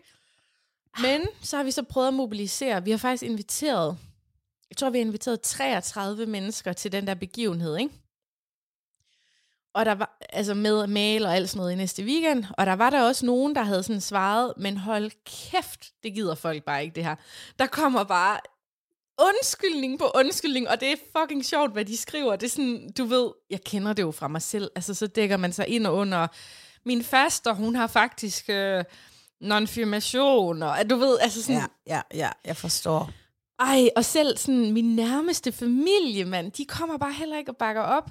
[SPEAKER 1] Men så har vi så prøvet at mobilisere. Vi har faktisk inviteret, jeg tror, vi har inviteret 33 mennesker til den der begivenhed, ikke? Og der var, altså med mail og alt sådan noget i næste weekend, og der var der også nogen, der havde sådan svaret, men hold kæft, det gider folk bare ikke det her. Der kommer bare undskyldning på undskyldning, og det er fucking sjovt, hvad de skriver. Det er sådan, du ved, jeg kender det jo fra mig selv, altså så dækker man sig ind under, min faster, hun har faktisk øh, non-firmation, og du ved, altså sådan,
[SPEAKER 2] Ja, ja, ja, jeg forstår.
[SPEAKER 1] ej, og selv sådan min nærmeste familie, mand, de kommer bare heller ikke og bakker op.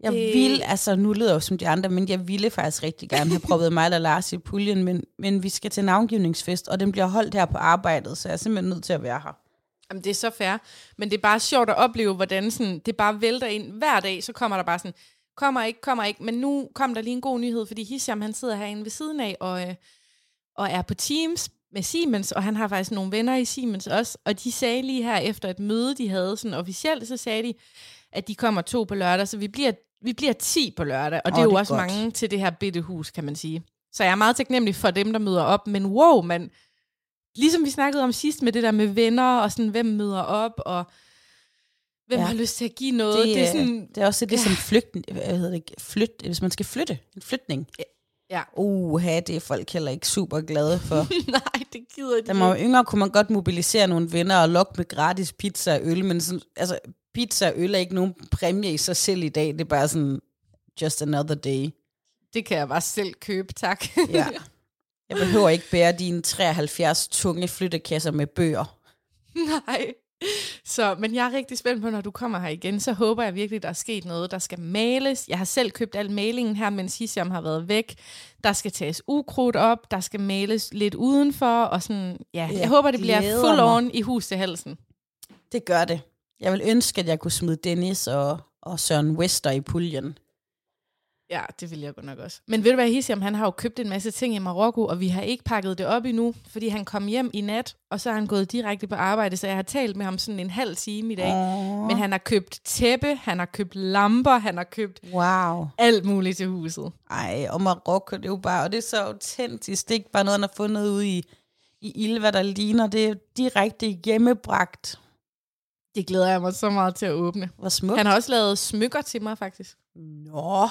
[SPEAKER 2] Jeg
[SPEAKER 1] Det-
[SPEAKER 2] vil, altså nu lyder jeg jo som de andre, men jeg ville faktisk rigtig gerne have proppet mig eller Lars i puljen, men, men vi skal til navngivningsfest, og den bliver holdt her på arbejdet, så jeg er simpelthen nødt til at være her.
[SPEAKER 1] Jamen, det er så fair. Men det er bare sjovt at opleve, hvordan sådan, det bare vælter ind. Hver dag, så kommer der bare sådan, kommer ikke, kommer ikke. Men nu kom der lige en god nyhed, fordi Hisham, han sidder herinde ved siden af, og, øh, og er på Teams med Siemens, og han har faktisk nogle venner i Siemens også. Og de sagde lige her efter et møde, de havde sådan officielt, så sagde de, at de kommer to på lørdag, så vi bliver, vi bliver 10 på lørdag. Og det
[SPEAKER 2] Åh,
[SPEAKER 1] er jo
[SPEAKER 2] det er
[SPEAKER 1] også
[SPEAKER 2] godt.
[SPEAKER 1] mange til det her bitte hus, kan man sige. Så jeg er meget taknemmelig for dem, der møder op. Men wow, man, ligesom vi snakkede om sidst med det der med venner, og sådan, hvem møder op, og hvem Ja. har lyst til at give noget.
[SPEAKER 2] Det,
[SPEAKER 1] Det, det er
[SPEAKER 2] er
[SPEAKER 1] sådan,
[SPEAKER 2] det er også det,
[SPEAKER 1] Ja.
[SPEAKER 2] som flygt, hvad hedder det, flyt, hvis man skal flytte, en flytning.
[SPEAKER 1] Ja.
[SPEAKER 2] Uha, det er folk heller ikke super glade for.
[SPEAKER 1] nej, det gider de
[SPEAKER 2] Da man var yngre, kunne man godt mobilisere nogle venner og lokke med gratis pizza og øl, men sådan, altså, pizza og øl er ikke nogen præmie i sig selv i dag. Det er bare sådan, just another day.
[SPEAKER 1] Det kan jeg bare selv købe, tak.
[SPEAKER 2] Ja. Jeg behøver ikke bære dine 73 tunge flyttekasser med bøger.
[SPEAKER 1] nej. Så, men jeg er rigtig spændt på, når du kommer her igen, så håber jeg virkelig, der er sket noget, der skal males. Jeg har selv købt al malingen her, mens Hisham har været væk. Der skal tages ukrudt op, der skal males lidt udenfor, og sådan, ja,
[SPEAKER 2] Jeg
[SPEAKER 1] jeg håber, det bliver full
[SPEAKER 2] mig.
[SPEAKER 1] on i hus til halsen.
[SPEAKER 2] Det gør det. Jeg vil ønske, at jeg kunne smide Dennis og, og Søren Wester i puljen.
[SPEAKER 1] Ja, det vil jeg godt nok også. Men ved du hvad, Hisham, han har jo købt en masse ting i Marokko, og vi har ikke pakket det op endnu, fordi han kom hjem i nat, og så er han gået direkte på arbejde, så jeg har talt med ham sådan en halv time i dag.
[SPEAKER 2] Åh,
[SPEAKER 1] Men han har købt tæppe, han har købt lamper, han har købt
[SPEAKER 2] wow.
[SPEAKER 1] alt muligt til huset.
[SPEAKER 2] Ej, og Marokko, det er jo bare, og det er så autentisk. Det er ikke bare noget, han har fundet ude i, i ild, hvad der ligner. Det er direkte hjemmebragt.
[SPEAKER 1] Det glæder jeg mig så meget til at åbne.
[SPEAKER 2] Hvor smukt.
[SPEAKER 1] Han har også lavet smykker til mig, faktisk.
[SPEAKER 2] Nå,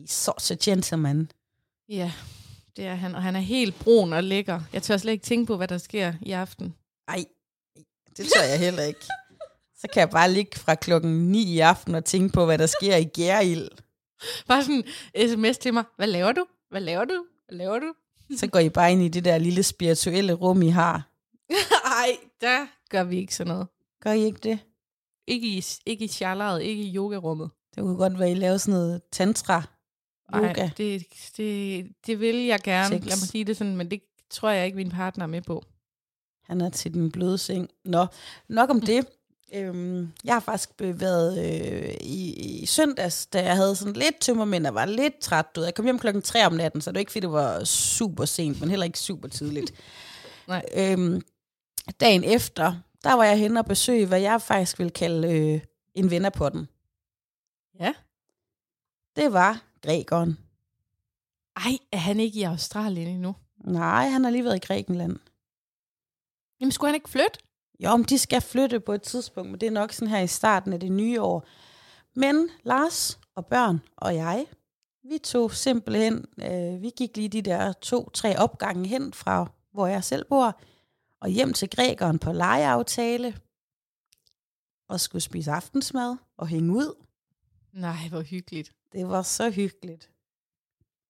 [SPEAKER 2] he's such a gentleman.
[SPEAKER 1] Ja, det er han. Og han er helt brun og lækker. Jeg tør slet ikke tænke på, hvad der sker i aften.
[SPEAKER 2] Ej, det tør jeg heller ikke. Så kan jeg bare ligge fra klokken 9 i aften og tænke på, hvad der sker i Gærild.
[SPEAKER 1] Bare sådan sms til mig. Hvad laver du? Hvad laver du? Hvad laver du?
[SPEAKER 2] Så går I bare ind i det der lille spirituelle rum, I har.
[SPEAKER 1] Ej, der gør vi ikke sådan noget.
[SPEAKER 2] Gør I ikke det?
[SPEAKER 1] Ikke i, ikke i charleret, ikke i yogarummet.
[SPEAKER 2] Det kunne godt være, I laver sådan noget tantra yoga.
[SPEAKER 1] Ej, det, det, det vil jeg gerne.
[SPEAKER 2] Sex.
[SPEAKER 1] Lad mig sige det sådan, men det tror jeg ikke, min partner er med på.
[SPEAKER 2] Han er til den bløde seng. Nå, nok om det. Øhm, jeg har faktisk været øh, i, i søndags, da jeg havde sådan lidt tømmermænd og var lidt træt. Du ved. Jeg kom hjem klokken 3 om natten, så det var ikke, fordi det var super sent, men heller ikke super tidligt.
[SPEAKER 1] Nej.
[SPEAKER 2] Øhm, dagen efter, der var jeg henne og besøge, hvad jeg faktisk vil kalde øh, en venner på den.
[SPEAKER 1] Ja.
[SPEAKER 2] Det var grækeren.
[SPEAKER 1] Ej, er han ikke i Australien endnu?
[SPEAKER 2] Nej, han har lige været i Grækenland.
[SPEAKER 1] Jamen, skulle han ikke flytte?
[SPEAKER 2] Jo, men de skal flytte på et tidspunkt, men det er nok sådan her i starten af det nye år. Men Lars og børn og jeg, vi tog simpelthen, øh, vi gik lige de der to-tre opgange hen fra, hvor jeg selv bor, og hjem til grækeren på lejeaftale, og skulle spise aftensmad og hænge ud.
[SPEAKER 1] Nej, hvor hyggeligt.
[SPEAKER 2] Det var så hyggeligt.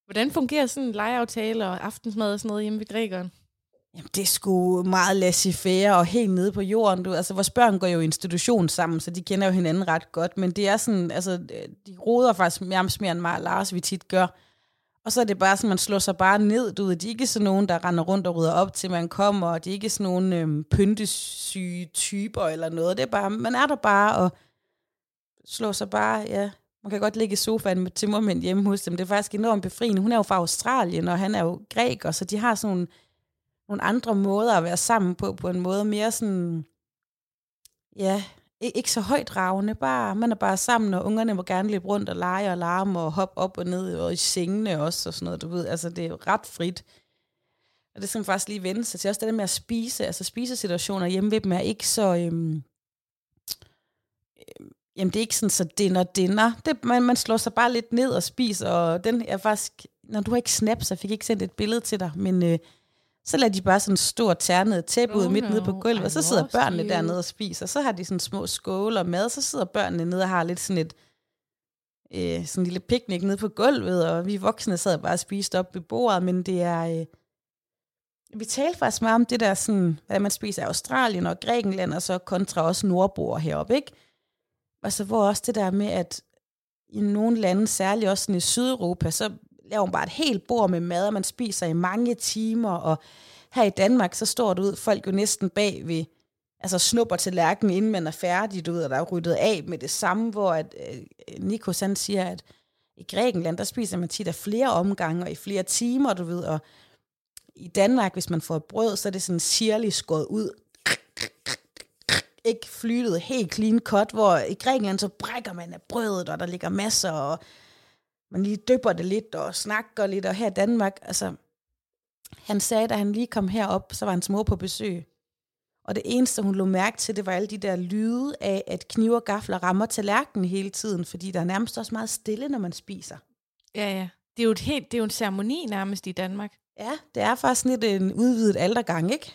[SPEAKER 1] Hvordan fungerer sådan en legeaftale og aftensmad og sådan noget hjemme ved grækeren?
[SPEAKER 2] Jamen, det er sgu meget laissez-faire og helt nede på jorden. Du, altså, vores børn går jo i institution sammen, så de kender jo hinanden ret godt. Men det er sådan, altså, de roder faktisk nærmest mere end mig og Lars, vi tit gør. Og så er det bare sådan, man slår sig bare ned. Du ved, de er ikke sådan nogen, der render rundt og rydder op, til man kommer. Og de er ikke sådan nogen øhm, pyntesyge typer eller noget. Det er bare, man er der bare og slår sig bare, ja. Man kan godt ligge i sofaen med timmermænd hjemme hos dem. Det er faktisk enormt befriende. Hun er jo fra Australien, og han er jo græker, så de har sådan nogle nogle andre måder at være sammen på, på en måde mere sådan, ja, ikke så højt ravende, bare, man er bare sammen, og ungerne må gerne løbe rundt og lege og larme og hoppe op og ned, og i sengene også, og sådan noget, du ved, altså det er jo ret frit. Og det skal man faktisk lige vende sig til. Også det der med at spise, altså spisesituationer hjemme ved dem er ikke så, øhm, øhm, jamen det er ikke sådan så dinner dinner. Det, man, man slår sig bare lidt ned og spiser, og den er faktisk, når du har ikke snap, så jeg fik ikke sendt et billede til dig, men øh, så lader de bare sådan en stor ternet tæppe ud
[SPEAKER 1] Oh
[SPEAKER 2] midt
[SPEAKER 1] no.
[SPEAKER 2] nede på gulvet, og så sidder børnene
[SPEAKER 1] cute.
[SPEAKER 2] dernede og spiser. Så har de sådan små skåle og mad, så sidder børnene nede og har lidt sådan et øh, sådan en lille picnic nede på gulvet, og vi voksne sad bare og spiste op ved bordet, men det er... Øh, vi talte faktisk meget om det der, sådan, hvad man spiser i Australien og Grækenland, og så kontra også nordboer heroppe, ikke? Altså, hvor også det der med, at i nogle lande, særligt også i Sydeuropa, så laver man bare et helt bord med mad, og man spiser i mange timer, og her i Danmark, så står det ud, folk jo næsten bag ved, altså snupper til lærken, inden man er færdig, du ved, og der er ryddet af med det samme, hvor at, øh, Nikos han siger, at i Grækenland, der spiser man tit af flere omgange, og i flere timer, du ved, og i Danmark, hvis man får et brød, så er det sådan sirligt skåret ud, ikke flyttet helt clean cut, hvor i Grækenland, så brækker man af brødet, og der ligger masser, og man lige dypper det lidt, og snakker lidt, og her i Danmark, altså, han sagde, da han lige kom herop, så var hans mor på besøg. Og det eneste, hun lå mærke til, det var alle de der lyde af, at kniv og gafler rammer tallerkenen hele tiden, fordi der er nærmest også meget stille, når man spiser.
[SPEAKER 1] Ja, ja. Det er jo, et helt, det er jo en ceremoni nærmest i Danmark.
[SPEAKER 2] Ja, det er faktisk lidt en udvidet aldergang, ikke?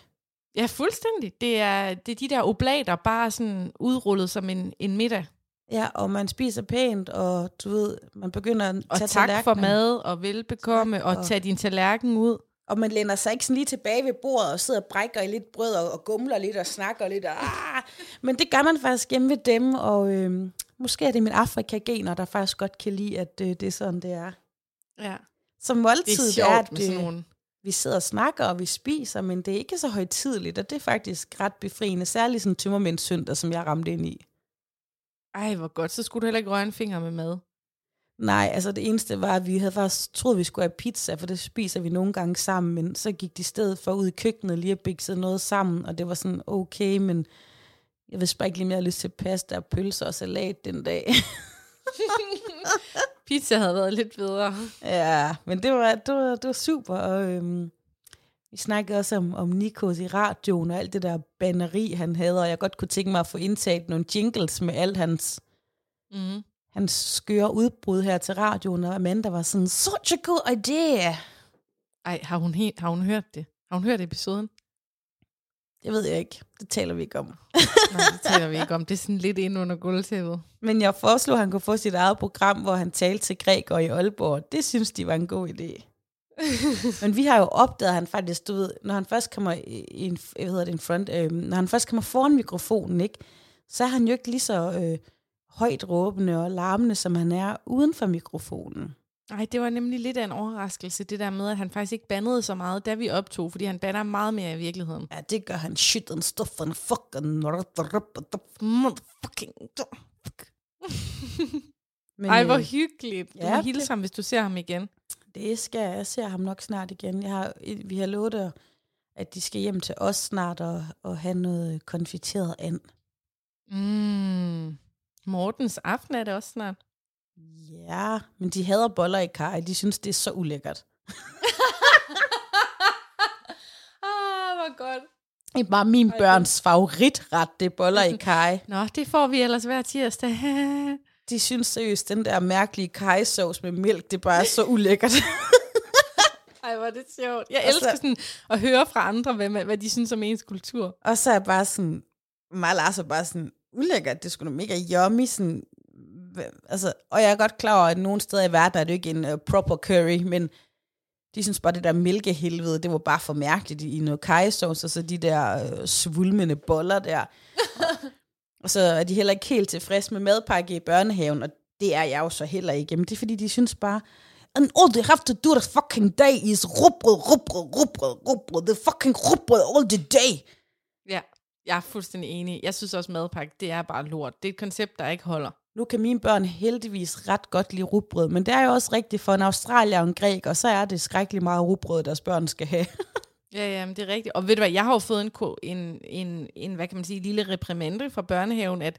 [SPEAKER 1] Ja, fuldstændig. Det er, det er de der oblater, bare sådan udrullet som en, en middag.
[SPEAKER 2] Ja, og man spiser pænt, og du ved, man begynder at
[SPEAKER 1] Og
[SPEAKER 2] tage
[SPEAKER 1] tak for mad og velbekomme,
[SPEAKER 2] Tak,
[SPEAKER 1] og
[SPEAKER 2] og-
[SPEAKER 1] tage din tallerken ud.
[SPEAKER 2] Og man læner sig ikke sådan lige tilbage ved bordet og sidder og brækker i lidt brød og, og gumler lidt og snakker lidt. Og, ah! Men det gør man faktisk hjemme ved dem, og øh, måske er det min Afrika-gener, der faktisk godt kan lide, at øh, det er sådan, det er.
[SPEAKER 1] Ja. Det
[SPEAKER 2] måltid
[SPEAKER 1] er sjovt
[SPEAKER 2] at
[SPEAKER 1] med sådan nogle...
[SPEAKER 2] vi sidder og snakker, og vi spiser, men det er ikke så højtidligt, og det er faktisk ret befriende. Særligt sådan tømmermænds søndag, som jeg ramte ind i.
[SPEAKER 1] Ej, hvor godt. Så skulle du heller ikke røre en finger med mad.
[SPEAKER 2] Nej, altså det eneste var, at vi havde faktisk troet, vi skulle have pizza, for det spiser vi nogle gange sammen, men så gik de stedet for ud i køkkenet lige at bikse noget sammen, og det var sådan okay, men jeg vidste bare ikke lige mere, jeg havde lyst til pasta og pølser og salat den dag.
[SPEAKER 1] Pizza havde været lidt bedre.
[SPEAKER 2] ja, men det var, det var, det var super, og øhm, Vi snakkede også om, om Nikos i radioen og alt det der banneri, han havde, og jeg godt kunne tænke mig at få indtaget nogle jingles med alt hans,
[SPEAKER 1] Mm.
[SPEAKER 2] hans skøre udbrud her til radioen, og Amanda var sådan, such a good idea.
[SPEAKER 1] Ej, har hun, helt, har hun hørt det? Har hun hørt episoden?
[SPEAKER 2] Det ved jeg ikke. Det taler vi ikke om.
[SPEAKER 1] Nej, det taler vi ikke om. Det er sådan lidt ind under gulvtæppet.
[SPEAKER 2] Men jeg foreslog, at han kunne få sit eget program, hvor han talte til græker i Aalborg. Det synes de var en god idé. Men vi har jo opdaget, at han faktisk, du ved, når han først kommer i en, hvad hedder det, en front, øh, når han først kommer foran mikrofonen, ikke, så er han jo ikke lige så øh, højt råbende og larmende, som han er uden for mikrofonen.
[SPEAKER 1] Nej, det var nemlig lidt af en overraskelse, det der med, at han faktisk ikke bandede så meget, da vi optog, fordi han bander meget mere i virkeligheden.
[SPEAKER 2] Ja, det gør han shit and stuff and fucking...
[SPEAKER 1] Motherfucking...
[SPEAKER 2] Men,
[SPEAKER 1] Ej, hvor
[SPEAKER 2] øh,
[SPEAKER 1] hyggeligt. Du
[SPEAKER 2] ja,
[SPEAKER 1] må hilse ham, hvis du ser ham igen.
[SPEAKER 2] Det skal jeg. Jeg ser ham nok snart igen. Jeg har, vi har lovet, at- at de skal hjem til os snart og, og have noget konfiteret and.
[SPEAKER 1] Mm. Mortens aften er det også snart.
[SPEAKER 2] Ja, men de hader boller i kaj. De synes, det er så ulækkert.
[SPEAKER 1] ah, hvor godt.
[SPEAKER 2] Det er bare min børns favoritret, det er boller i kaj.
[SPEAKER 1] Nå, det får vi ellers hver tirsdag.
[SPEAKER 2] De synes seriøst, den der mærkelige kajsauce med mælk, det er bare så ulækkert.
[SPEAKER 1] Ej, hvor er det sjovt. Jeg
[SPEAKER 2] Og så-
[SPEAKER 1] elsker sådan at høre fra andre, hvad, hvad de synes om ens kultur.
[SPEAKER 2] og så er jeg bare sådan, mig og Lars er bare sådan, ulækkert, det skulle mega yummy, sådan, altså, og jeg er godt klar over, at nogle steder i verden er det jo ikke en uh, proper curry, men de synes bare, det der mælkehelvede, det var bare for mærkeligt i noget kajsauce, og så de der øh, svulmende boller der. og, og så er de heller ikke helt tilfredse med madpakke i børnehaven, og det er jeg jo så heller ikke. Men det er fordi, de synes bare, and all they have to do the fucking day is rugbrød, rugbrød, rugbrød, rugbrød, the fucking rugbrød all the day.
[SPEAKER 1] Ja, jeg er fuldstændig enig. Jeg synes også, madpakke, det er bare lort. Det er et koncept, der ikke holder.
[SPEAKER 2] Nu kan mine børn heldigvis ret godt lide rugbrød, men det er jo også rigtigt for en australier og en græk, og så er det skrækkeligt meget rugbrød, deres børn skal have.
[SPEAKER 1] Ja, ja, men det er rigtigt. Og ved du hvad, jeg har jo fået en, en, en, en hvad kan man sige, lille reprimande fra børnehaven, at,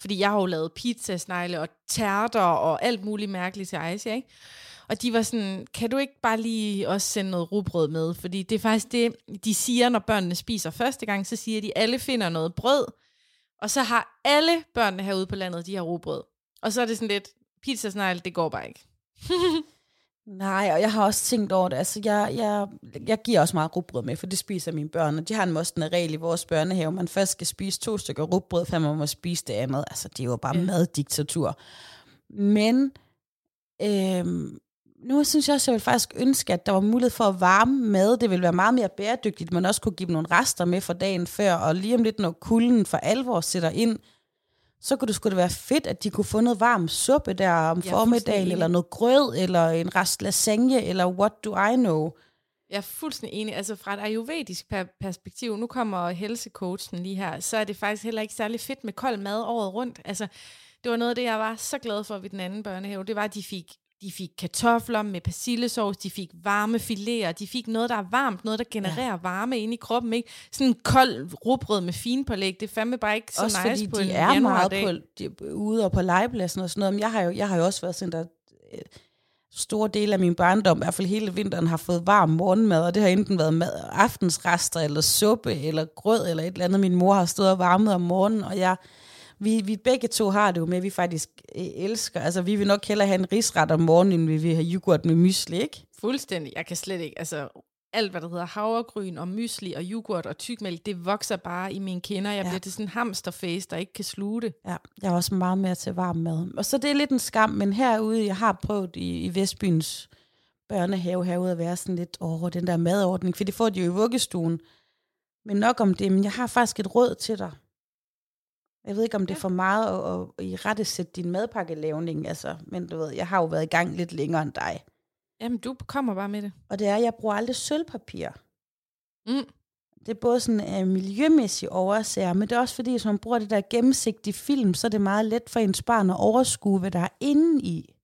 [SPEAKER 1] fordi jeg har jo lavet pizzasnegle og tærter og alt muligt mærkeligt til Aisha, ikke? Og de var sådan, kan du ikke bare lige også sende noget rugbrød med? Fordi det er faktisk det, de siger, når børnene spiser første gang, så siger de, at alle finder noget brød, og så har alle børnene herude på landet, de har rugbrød. Og så er det sådan lidt, pizzasnegle, det går bare ikke.
[SPEAKER 2] Nej, og jeg har også tænkt over det. Altså, jeg, jeg, jeg giver også meget rugbrød med, for det spiser mine børn, og de har en mostende regel i vores børnehave. Man først skal spise to stykker rugbrød, før man må spise det andet. Altså, det er jo bare
[SPEAKER 1] ja.
[SPEAKER 2] maddiktatur. Men øhm, nu synes jeg også, jeg vil faktisk ønske, at der var mulighed for at varme mad. Det ville være meget mere bæredygtigt, man også kunne give dem nogle rester med fra dagen før, og lige om lidt, når kulden for alvor sætter ind, så kunne det sgu da være fedt, at de kunne få noget varm suppe der om
[SPEAKER 1] er
[SPEAKER 2] formiddagen, eller noget grød, eller en rest lasagne, eller what do I know.
[SPEAKER 1] Jeg er fuldstændig enig. Altså fra et ayurvedisk per- perspektiv, nu kommer helsecoachen lige her, så er det faktisk heller ikke særlig fedt med kold mad året rundt. Altså, det var noget af det, jeg var så glad for ved den anden børnehave. Det var, at de fik, de fik kartofler med persillesovs, de fik varme filéer, de fik noget, der er varmt, noget, der genererer ja. varme ind i kroppen. Ikke? Sådan en kold rugbrød med finpålæg, det er fandme bare ikke så
[SPEAKER 2] også
[SPEAKER 1] nice
[SPEAKER 2] fordi
[SPEAKER 1] på
[SPEAKER 2] de
[SPEAKER 1] en
[SPEAKER 2] er meget
[SPEAKER 1] januardag.
[SPEAKER 2] på, de ude og på legepladsen og sådan noget. Men jeg har jo, jeg har jo også været sådan, der øh, store dele af min barndom, i hvert fald hele vinteren, har fået varm morgenmad, og det har enten været mad, aftensrester, eller suppe, eller grød, eller et eller andet, min mor har stået og varmet om morgenen, og jeg, vi, vi begge to har det jo med, at vi faktisk øh, elsker, altså vi vil nok hellere have en risret om morgenen, end vi vil have yoghurt med mysli, ikke?
[SPEAKER 1] Fuldstændig. Jeg kan slet ikke, altså alt hvad der hedder havregryn og mysli og yoghurt og tykmælk, det vokser bare i mine kinder. Jeg ja. Bliver til sådan en hamsterface, der ikke kan sluge det.
[SPEAKER 2] Ja, jeg er også meget mere til varm mad. Og så det er lidt en skam, men herude, jeg har prøvet i, i Vestbyens børnehave herude at være sådan lidt over den der madordning, for det får de jo i vuggestuen. Men nok om det, men jeg har faktisk et råd til dig. Jeg ved ikke, om det er for meget at, at, i rette sætte din madpakkelavning, altså, men du ved, jeg har jo været i gang lidt længere end dig.
[SPEAKER 1] Jamen, du kommer bare med det.
[SPEAKER 2] Og det er, at jeg bruger aldrig sølvpapir.
[SPEAKER 1] Mm.
[SPEAKER 2] Det er både sådan af miljømæssige årsager, men det er også fordi, hvis man bruger det der gennemsigtige film, så er det meget let for ens barn at overskue, hvad der er inde i.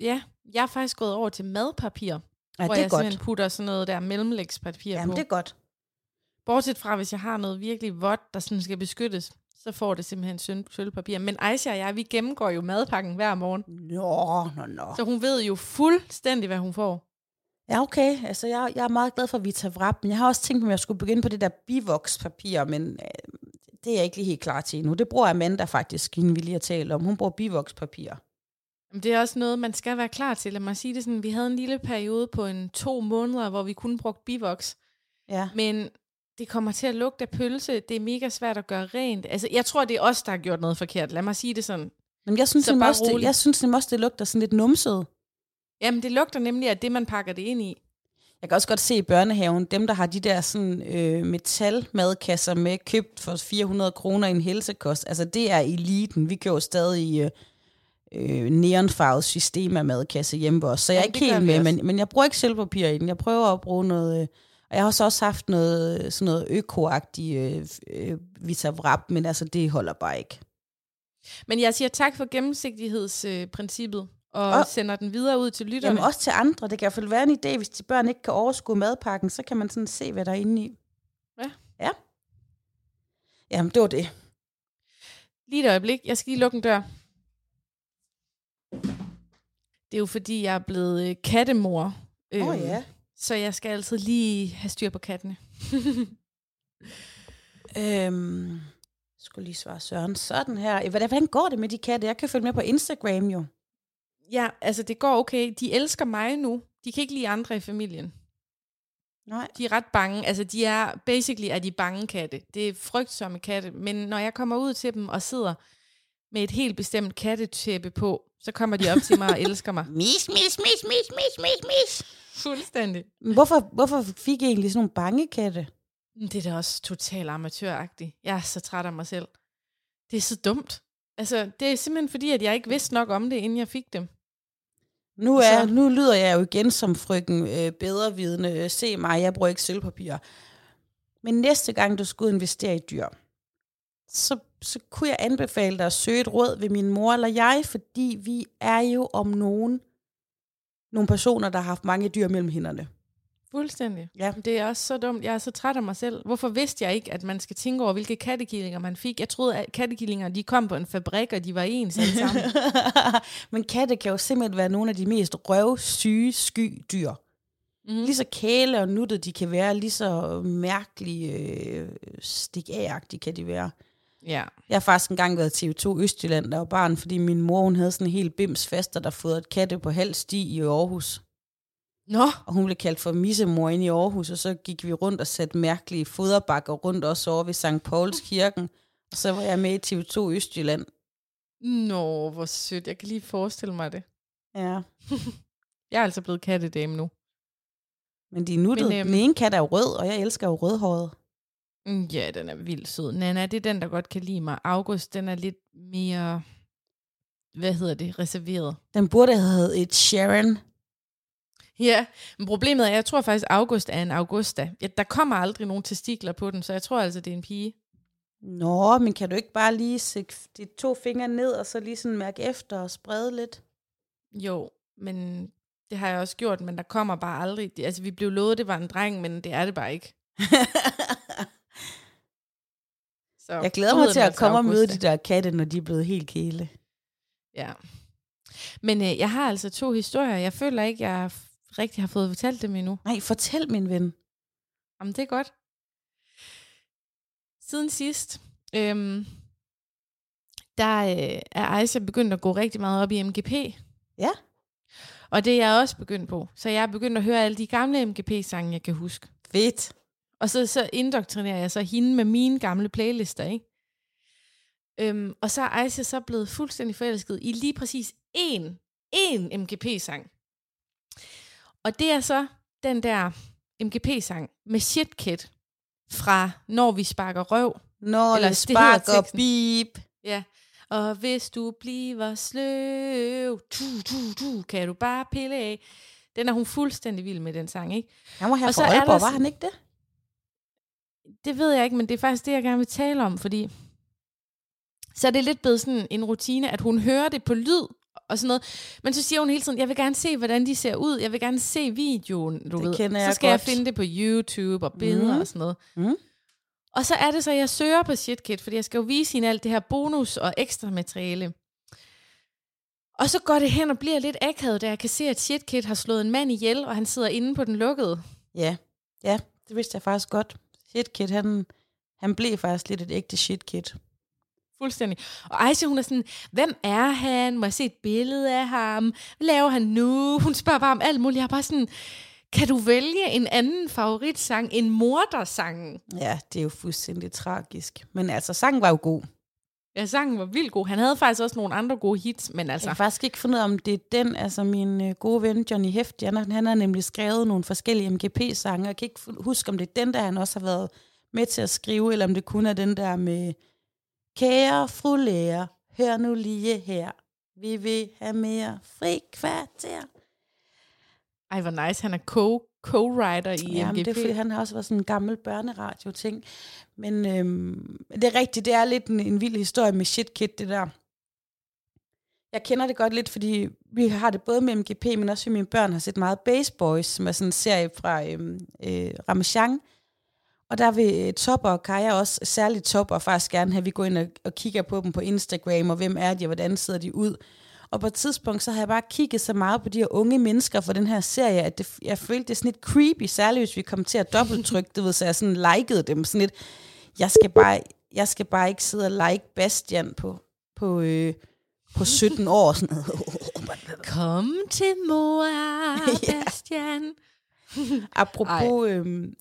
[SPEAKER 1] Ja, jeg er faktisk gået over til madpapir,
[SPEAKER 2] Ja,
[SPEAKER 1] hvor
[SPEAKER 2] det er
[SPEAKER 1] jeg
[SPEAKER 2] godt.
[SPEAKER 1] simpelthen putter sådan noget der mellemlægspapir
[SPEAKER 2] Jamen,
[SPEAKER 1] på.
[SPEAKER 2] det er godt.
[SPEAKER 1] Bortset fra, hvis jeg har noget virkelig vådt, der sådan skal beskyttes, så får det simpelthen sølv- sølvpapir. Men Aisha og jeg, vi gennemgår jo madpakken hver morgen.
[SPEAKER 2] Nå, nå, nå.
[SPEAKER 1] Så hun ved jo fuldstændig, hvad hun får.
[SPEAKER 2] Ja, okay. Altså, jeg, jeg er meget glad for Vita Vrap, men jeg har også tænkt at jeg skulle begynde på det der bivox-papir, men øh, det er jeg ikke lige helt klar til endnu. Det bruger Amanda faktisk, hende vi lige har talt om. Hun bruger bivox-papir.
[SPEAKER 1] Jamen, Det er også noget, man skal være klar til. Lad mig sige det sådan, vi havde en lille periode på en to måneder, hvor vi kun brugte bivox.
[SPEAKER 2] Ja.
[SPEAKER 1] Men det kommer til at lugte af pølse. Det er mega svært at gøre rent. Altså, jeg tror, det er os, der har gjort noget forkert. Lad mig sige det sådan.
[SPEAKER 2] Men jeg synes,
[SPEAKER 1] Så
[SPEAKER 2] nemlig også, det, jeg synes nemlig også, det lugter sådan lidt numset.
[SPEAKER 1] Jamen, det lugter nemlig af det, man pakker det ind i.
[SPEAKER 2] Jeg kan også godt se i børnehaven, dem der har de der sådan øh, metalmadkasser med købt for 400 kroner i en helsekost, altså det er eliten. Vi køber stadig øh, øh, neonfarvet system af madkasse hjemme hos os, så jeg er
[SPEAKER 1] Ja,
[SPEAKER 2] ikke helt med,
[SPEAKER 1] også.
[SPEAKER 2] men, men jeg bruger ikke sølvpapir i den. Jeg prøver at bruge noget, øh, og jeg har så også haft noget, sådan noget økoagtigt øh, øh, Vitavrap, men altså det holder bare ikke.
[SPEAKER 1] Men jeg siger tak for gennemsigtighedsprincippet, og
[SPEAKER 2] Og-
[SPEAKER 1] sender den videre ud til lytterne.
[SPEAKER 2] Jamen også til andre. Det kan i hvert fald være en idé, hvis de børn ikke kan overskue madpakken, så kan man sådan se, hvad der er inde i.
[SPEAKER 1] Ja.
[SPEAKER 2] Ja. Jamen, det var det.
[SPEAKER 1] Lige et øjeblik. Jeg skal lige lukke en dør. Det er jo fordi, jeg er blevet øh, kattemor.
[SPEAKER 2] Åh oh,
[SPEAKER 1] Øhm,
[SPEAKER 2] ja.
[SPEAKER 1] Så jeg skal altid lige have styr på kattene.
[SPEAKER 2] Øhm, jeg skulle lige svare Søren. Sådan her. Hvordan, hvordan går det med de katte? Jeg kan følge med på Instagram jo.
[SPEAKER 1] ja, altså det går okay. De elsker mig nu. De kan ikke lide andre i familien.
[SPEAKER 2] Nej.
[SPEAKER 1] De er ret bange. Altså de er, basically er de bange katte. Det er frygtsomme katte. Men når jeg kommer ud til dem og sidder med et helt bestemt kattetæppe på, så kommer de op til mig og elsker mig.
[SPEAKER 2] Mis, mis, mis, mis, mis, mis, mis.
[SPEAKER 1] Fuldstændig.
[SPEAKER 2] Men Hvorfor, hvorfor fik I egentlig sådan nogle bange katte?
[SPEAKER 1] Det er da også totalt amatøragtigt. Jeg er så træt af mig selv. Det er så dumt. Altså, det er simpelthen fordi, at jeg ikke vidste nok om det, inden jeg fik dem.
[SPEAKER 2] Nu, er,
[SPEAKER 1] Så-
[SPEAKER 2] nu lyder jeg jo igen som frøken øh, bedrevidende. Se mig, jeg bruger ikke sølvpapir. Men næste gang, du skal ud og investere i dyr, så, så kunne jeg anbefale dig at søge et råd ved min mor eller jeg, fordi vi er jo om nogen nogle personer, der har haft mange dyr mellem hænderne.
[SPEAKER 1] Fuldstændig.
[SPEAKER 2] Ja.
[SPEAKER 1] Det er også så dumt. Jeg er så træt af mig selv. Hvorfor vidste jeg ikke, at man skal tænke over, hvilke kattekillinger man fik? Jeg troede, at kattekillinger de kom på en fabrik, og de var ens alle sammen.
[SPEAKER 2] Men katte kan jo simpelthen være nogle af de mest røvsyge sky dyr.
[SPEAKER 1] mm.
[SPEAKER 2] Lige så kæle og nuttet de kan være, lige så mærkelige øh, stik kan de være.
[SPEAKER 1] Ja.
[SPEAKER 2] Jeg har faktisk engang været til TV2 Østjylland, der var barn, fordi min mor hun havde sådan en helt bims faster, der et katte på halv sti i Aarhus.
[SPEAKER 1] Nå,
[SPEAKER 2] Og hun blev kaldt for missemor inde i Aarhus, og så gik vi rundt og satte mærkelige foderbakker rundt også over ved St. Pauls kirken. Og så var jeg med i TV2 Østjylland.
[SPEAKER 1] Nå, hvor sødt. Jeg kan lige forestille mig det.
[SPEAKER 2] Ja.
[SPEAKER 1] Jeg er altså blevet katkedame nu.
[SPEAKER 2] Men de er nuttede.
[SPEAKER 1] Men, øhm,
[SPEAKER 2] Den ene kat er jo rød, og jeg elsker jo rødhåret.
[SPEAKER 1] Mm, Ja, den er vildt sød. Nana, det er den, der godt kan lide mig. August, den er lidt mere, hvad hedder det, reserveret.
[SPEAKER 2] Den burde have heddet et Sharon.
[SPEAKER 1] Ja, men problemet er, jeg tror faktisk, August er en Augusta. Ja, der kommer aldrig nogen testikler på den, så jeg tror altså, det er en pige.
[SPEAKER 2] Nå, men kan du ikke bare lige sætte de to fingre ned, og så lige sådan mærke efter og sprede lidt?
[SPEAKER 1] Jo, men det har jeg også gjort, men der kommer bare aldrig... Altså, vi blev lovet, det var en dreng, men det er det bare ikke. Så
[SPEAKER 2] Jeg glæder mig til at komme og møde de der katte, når de er blevet helt kæle.
[SPEAKER 1] Ja. Men øh, jeg har altså to historier. Jeg føler ikke, jeg rigtig har fået fortalt dem endnu.
[SPEAKER 2] Nej, fortæl, min ven.
[SPEAKER 1] Jamen, det er godt. Siden sidst, øhm, der øh, er Aisha begyndt at gå rigtig meget op i MGP.
[SPEAKER 2] Ja.
[SPEAKER 1] Og det er jeg også begyndt på. Så jeg er begyndt at høre alle de gamle MGP-sange, jeg kan huske.
[SPEAKER 2] Fedt.
[SPEAKER 1] Og så, så indoktrinerer jeg så hende med mine gamle playlister, ikke? Øhm, og så er Aisha så blevet fuldstændig forelsket i lige præcis én, én MGP-sang. Og det er så den der MGP-sang med Shit Kid fra Når vi sparker røv.
[SPEAKER 2] Når
[SPEAKER 1] Eller
[SPEAKER 2] det
[SPEAKER 1] det hedder
[SPEAKER 2] spark og
[SPEAKER 1] teksten.
[SPEAKER 2] bip.
[SPEAKER 1] Ja. Og hvis du bliver sløv, tu, tu, tu, kan du bare pille af. Den er hun fuldstændig vild med, den sang, ikke?
[SPEAKER 2] Han var her
[SPEAKER 1] Og så
[SPEAKER 2] Aalborg, var han ikke det?
[SPEAKER 1] Det ved jeg ikke, men det er faktisk det, jeg gerne vil tale om, fordi så er det lidt blevet sådan en rutine, at hun hører det på lyd og sådan noget. Men så siger hun hele tiden, jeg vil gerne se, hvordan de ser ud. Jeg vil gerne se videoen, du
[SPEAKER 2] Det
[SPEAKER 1] ved.
[SPEAKER 2] kender
[SPEAKER 1] så
[SPEAKER 2] jeg
[SPEAKER 1] skal jeg
[SPEAKER 2] godt.
[SPEAKER 1] finde det på YouTube og billeder
[SPEAKER 2] Mhm.
[SPEAKER 1] og sådan noget.
[SPEAKER 2] Mm.
[SPEAKER 1] Og så er det så, jeg søger på ShitKit, fordi jeg skal jo vise hende alt det her bonus og ekstra materiale. Og så går det hen og bliver lidt akavet, da jeg kan se, at Shitkid har slået en mand ihjel, og han sidder inde på den lukkede.
[SPEAKER 2] Ja, ja, det vidste jeg faktisk godt. Shitkid, han, han blev faktisk lidt et ægte shitkid.
[SPEAKER 1] Fuldstændig. Og Aisha, hun er sådan, hvem er han? Må jeg se et billede af ham? Hvad laver han nu? Hun spørger bare om alt muligt. Jeg er bare sådan, kan du vælge en anden favoritsang end mordersangen?
[SPEAKER 2] Ja, det er jo fuldstændig tragisk. Men altså, sangen var jo god.
[SPEAKER 1] Ja, sangen var vildt god. Han havde faktisk også nogle andre gode hits, men altså...
[SPEAKER 2] Jeg har faktisk ikke fundet ud af, om det er den, altså min øh, gode ven Johnny Heft, han, han har nemlig skrevet nogle forskellige MGP-sange, jeg kan ikke huske, om det er den, der han også har været med til at skrive, eller om det kun er den der med, kære fru lærer, hør nu lige her, vi vil have mere fri kvarter.
[SPEAKER 1] Ej, hvor nice. Han er co co-writer i
[SPEAKER 2] ja,
[SPEAKER 1] MGP.
[SPEAKER 2] det er fordi, han har også været sådan en gammel børneradio-ting. Men øhm, det er rigtigt, det er lidt en, en vild historie med Shit Kid, det der. Jeg kender det godt lidt, fordi vi har det både med MGP, men også fordi mine børn har set meget Base Boys, som er sådan en serie fra øhm, øh, Ramachan. Og der vil Topper og Kaja også, særligt Topper, faktisk gerne have, at vi går ind og, og kigger på dem på Instagram, og hvem er de, og hvordan sidder de ud. Og på et tidspunkt, så har jeg bare kigget så meget på de her unge mennesker for den her serie, at det, jeg følte, det er sådan lidt creepy, særligt hvis vi kom til at dobbelttrykke, det ved, så jeg sådan likede dem sådan lidt. Jeg skal bare, jeg skal bare ikke sidde og like Bastian på, på, øh, på 17 år. Sådan.
[SPEAKER 1] Kom til mor, Bastian.
[SPEAKER 2] Apropos øhm,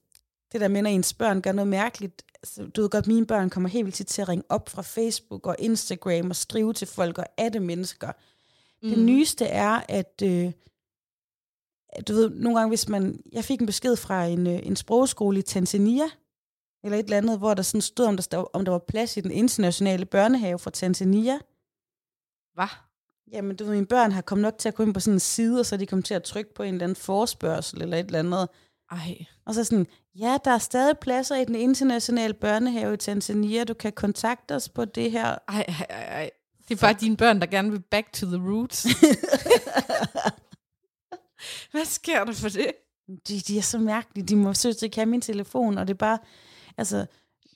[SPEAKER 2] det der med, når ens børn gør noget mærkeligt. Altså, du ved godt, mine børn kommer helt vildt tit til at ringe op fra Facebook og Instagram og skrive til folk og adde mennesker. Mm. Det nyeste er, at øh, du ved, nogle gange hvis man, jeg fik en besked fra en, øh, en sprogskole i Tanzania, eller et eller andet, hvor der sådan stod, om der, stod, om der var plads i den internationale børnehave fra Tanzania.
[SPEAKER 1] Hvad?
[SPEAKER 2] Jamen, du ved, mine børn har kommet nok til at gå ind på sådan en side, og så er de kommet til at trykke på en eller anden forspørgsel eller et eller andet.
[SPEAKER 1] Ej.
[SPEAKER 2] Og så sådan, ja, der er stadig pladser i den internationale børnehave i Tanzania. Du kan kontakte os på det her.
[SPEAKER 1] Ej, ej, ej. Det er bare dine børn, der gerne vil back to the roots. Hvad sker der for det?
[SPEAKER 2] De, de er så mærkelige. De må søge ikke have min telefon, og det er bare, altså,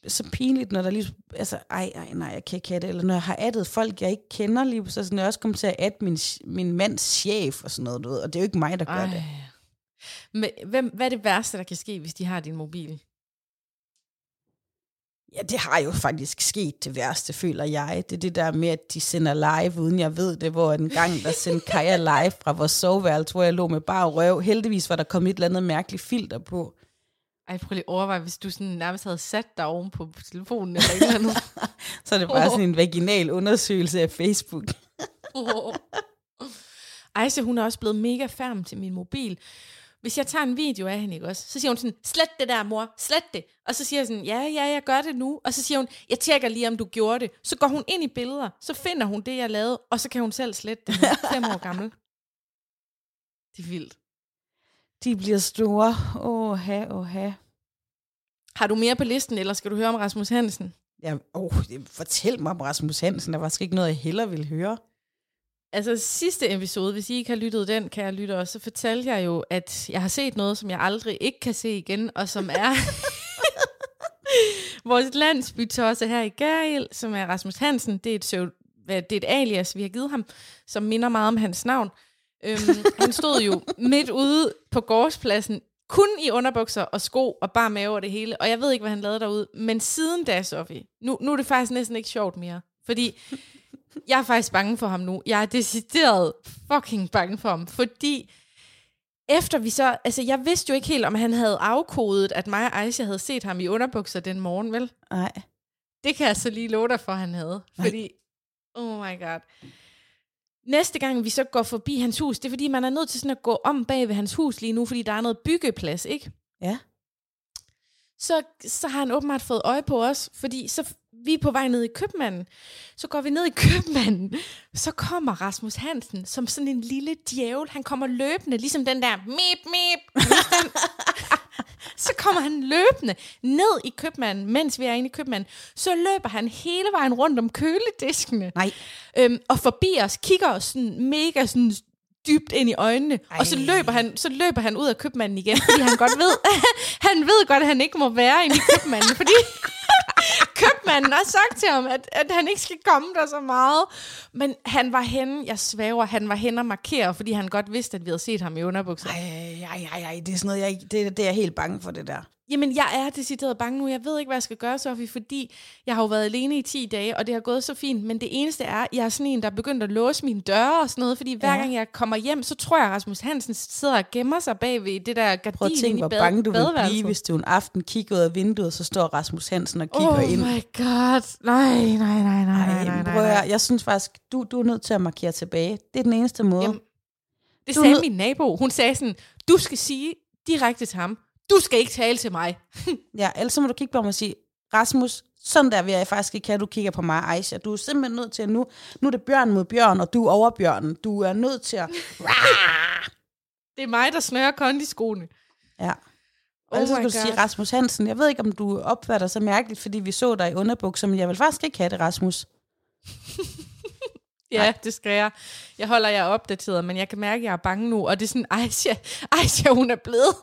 [SPEAKER 2] så pinligt, når der lige, altså, ej, ej, nej, jeg kan ikke have det, eller når jeg har addet folk, jeg ikke kender lige, så sådan, jeg også kommer til at adde min, min mands chef og sådan noget, du ved, og det er jo ikke mig, der gør ej. det.
[SPEAKER 1] Men hvem, hvad er det værste, der kan ske, hvis de har din mobil?
[SPEAKER 2] Ja, det har jo faktisk sket det værste, føler jeg. Det er det der med, at de sender live, uden jeg ved det, hvor en gang, der sendte Kaja live fra vores soveværelse, hvor jeg lå med bare røv. Heldigvis var der kommet et eller andet mærkeligt filter på.
[SPEAKER 1] Ej, prøv lige at overveje, hvis du sådan nærmest havde sat dig oven på telefonen eller et eller andet.
[SPEAKER 2] Så er det bare oh. sådan en vaginal undersøgelse af Facebook.
[SPEAKER 1] oh. Ej, så hun er også blevet mega færm til min mobil. Hvis jeg tager en video af hende, ikke også, så siger hun sådan, slet det der, mor, slet det. Og så siger jeg sådan, ja, ja, jeg gør det nu. Og så siger hun, jeg tjekker lige, om du gjorde det. Så går hun ind i billeder, så finder hun det, jeg lavede, og så kan hun selv slette det. fem år gammel. Det er vildt.
[SPEAKER 2] De bliver store. Åh, ha, åh, ha.
[SPEAKER 1] Har du mere på listen, eller skal du høre om Rasmus Hansen?
[SPEAKER 2] Ja, oh, fortæl mig om Rasmus Hansen. Der var ikke noget, jeg heller ville høre.
[SPEAKER 1] Altså sidste episode, hvis I ikke har lyttet den, kan jeg lytte også, så fortalte jeg jo, at jeg har set noget, som jeg aldrig ikke kan se igen, og som er vores landsbytosse her i Gærhild, som er Rasmus Hansen. Det er et, søv, det er et alias, vi har givet ham, som minder meget om hans navn. Øhm, han stod jo midt ude på gårdspladsen, kun i underbukser og sko og bare mave og det hele, og jeg ved ikke, hvad han lavede derude. Men siden da, Sofie, nu, nu er det faktisk næsten ikke sjovt mere, fordi jeg er faktisk bange for ham nu. Jeg er decideret fucking bange for ham, fordi efter vi så, altså jeg vidste jo ikke helt, om han havde afkodet, at mig og Aisha havde set ham i underbukser den morgen, vel?
[SPEAKER 2] Nej.
[SPEAKER 1] Det kan jeg så lige love dig for, han havde. Nej. Fordi, oh my god. Næste gang vi så går forbi hans hus, det er fordi, man er nødt til sådan at gå om bag ved hans hus lige nu, fordi der er noget byggeplads, ikke?
[SPEAKER 2] Ja.
[SPEAKER 1] Så, så har han åbenbart fået øje på os, fordi så vi er på vej ned i købmanden. Så går vi ned i købmanden. Så kommer Rasmus Hansen som sådan en lille djævel. Han kommer løbende, ligesom den der mip, mip. så kommer han løbende ned i købmanden, mens vi er inde i købmanden. Så løber han hele vejen rundt om kølediskene.
[SPEAKER 2] Nej.
[SPEAKER 1] Øhm, og forbi os, kigger os sådan mega sådan dybt ind i øjnene, Ej. og så løber, han, så løber han ud af købmanden igen, fordi han godt ved, han ved godt, at han ikke må være inde i købmanden, fordi købmanden har sagt til ham, at, at han ikke skal komme der så meget. Men han var henne, jeg svæver, han var henne og markere, fordi han godt vidste, at vi havde set ham i underbukser.
[SPEAKER 2] Ej, ej, ej, ej, det er sådan noget, jeg, det, det er jeg helt bange for, det der.
[SPEAKER 1] Jamen, jeg er decideret bange nu. Jeg ved ikke, hvad jeg skal gøre, Sofie, fordi jeg har jo været alene i 10 dage, og det har gået så fint. Men det eneste er, jeg er sådan en, der er begyndt at låse mine døre og sådan noget, fordi hver
[SPEAKER 2] Ja.
[SPEAKER 1] gang jeg kommer hjem, så tror jeg, at Rasmus Hansen sidder og gemmer sig bag ved det der gardin
[SPEAKER 2] Prøv at tænke, hvor
[SPEAKER 1] bad-
[SPEAKER 2] bange du vil
[SPEAKER 1] badeværelset.
[SPEAKER 2] blive, hvis du en aften kigger ud af vinduet, så står Rasmus Hansen og kigger
[SPEAKER 1] Oh
[SPEAKER 2] ind.
[SPEAKER 1] My god. Nej, nej, nej, nej, nej,
[SPEAKER 2] Ej,
[SPEAKER 1] nej, nej, nej.
[SPEAKER 2] jeg synes faktisk, du, du er nødt til at markere tilbage. Det er den eneste måde.
[SPEAKER 1] Jamen, Det
[SPEAKER 2] Du
[SPEAKER 1] sagde
[SPEAKER 2] nød-
[SPEAKER 1] min nabo. Hun sagde sådan, du skal sige direkte til ham, du skal ikke tale til mig.
[SPEAKER 2] Ja, ellers så må du kigge på mig og sige, Rasmus, sådan der vil jeg faktisk ikke have, du kigger på mig, Aisha. Du er simpelthen nødt til at nu, nu er det bjørn mod bjørn, og du er over bjørnen. Du er nødt til at...
[SPEAKER 1] Det er mig, der snører kondiskoene.
[SPEAKER 2] Ja.
[SPEAKER 1] Oh
[SPEAKER 2] så
[SPEAKER 1] my
[SPEAKER 2] skal du sige. Rasmus Hansen, jeg ved ikke, om du opfatter sig mærkeligt, fordi vi så dig i underbukser, men jeg vil faktisk ikke have det, Rasmus.
[SPEAKER 1] Ja, det skal jeg. Jeg holder jer opdateret, men jeg kan mærke, at jeg er bange nu. Og det er sådan, Aisha, Aisha hun er blevet,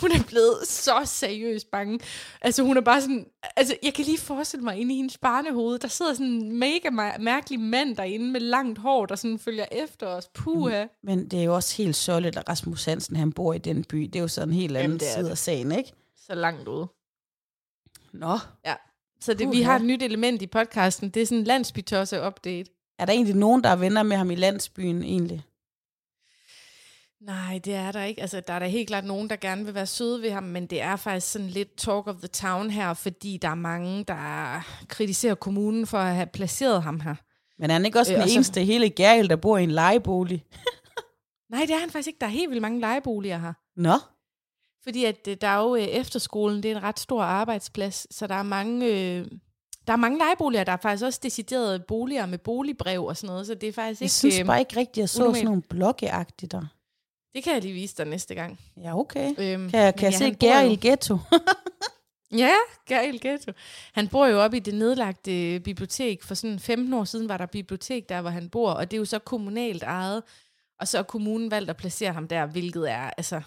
[SPEAKER 1] hun er blevet så seriøst bange. Altså hun er bare sådan, altså jeg kan lige forestille mig inde i hendes barnehoved, der sidder sådan en mega mær- mærkelig mand derinde med langt hår, der sådan følger efter os. Puha.
[SPEAKER 2] Men det er jo også helt sørgeligt, at Rasmus Hansen han bor i den by. Det er jo sådan en helt anden
[SPEAKER 1] Jamen,
[SPEAKER 2] side
[SPEAKER 1] det.
[SPEAKER 2] af sagen, ikke?
[SPEAKER 1] Så langt ude.
[SPEAKER 2] Nå.
[SPEAKER 1] Ja. Så det, vi
[SPEAKER 2] Puha.
[SPEAKER 1] har et nyt element i podcasten. Det er sådan en landsbytosse-update.
[SPEAKER 2] Er der egentlig nogen, der er venner med ham i landsbyen egentlig?
[SPEAKER 1] Nej, det er der ikke. Altså, der er der helt klart nogen, der gerne vil være søde ved ham, men det er faktisk sådan lidt talk of the town her, fordi der er mange, der kritiserer kommunen for at have placeret ham her.
[SPEAKER 2] Men er han ikke også
[SPEAKER 1] Øh,
[SPEAKER 2] den
[SPEAKER 1] og så-
[SPEAKER 2] eneste i hele Gærhild, der bor i en lejebolig?
[SPEAKER 1] Nej, det er han faktisk ikke. Der er helt vildt mange lejeboliger her.
[SPEAKER 2] Nå.
[SPEAKER 1] Fordi at øh, der er jo øh, efterskolen, det er en ret stor arbejdsplads, så der er mange... Øh, der er mange lejeboliger, der er faktisk også deciderede boliger med boligbrev og sådan noget, så det er faktisk
[SPEAKER 2] Jeg
[SPEAKER 1] ikke...
[SPEAKER 2] synes
[SPEAKER 1] øh,
[SPEAKER 2] bare ikke rigtigt, at jeg så
[SPEAKER 1] unormalt.
[SPEAKER 2] sådan nogle blokkeagtige der.
[SPEAKER 1] Det kan jeg lige vise dig næste gang.
[SPEAKER 2] Ja, okay.
[SPEAKER 1] Øhm,
[SPEAKER 2] Kan jeg, kan jeg
[SPEAKER 1] ja,
[SPEAKER 2] se
[SPEAKER 1] jo-
[SPEAKER 2] Gærhild Ghetto?
[SPEAKER 1] Ja, Gael Ghetto. Han bor jo oppe i det nedlagte bibliotek. For sådan 15 år siden var der bibliotek der, hvor han bor, og det er jo så kommunalt ejet. Og så har kommunen valgt at placere ham der, hvilket er, altså...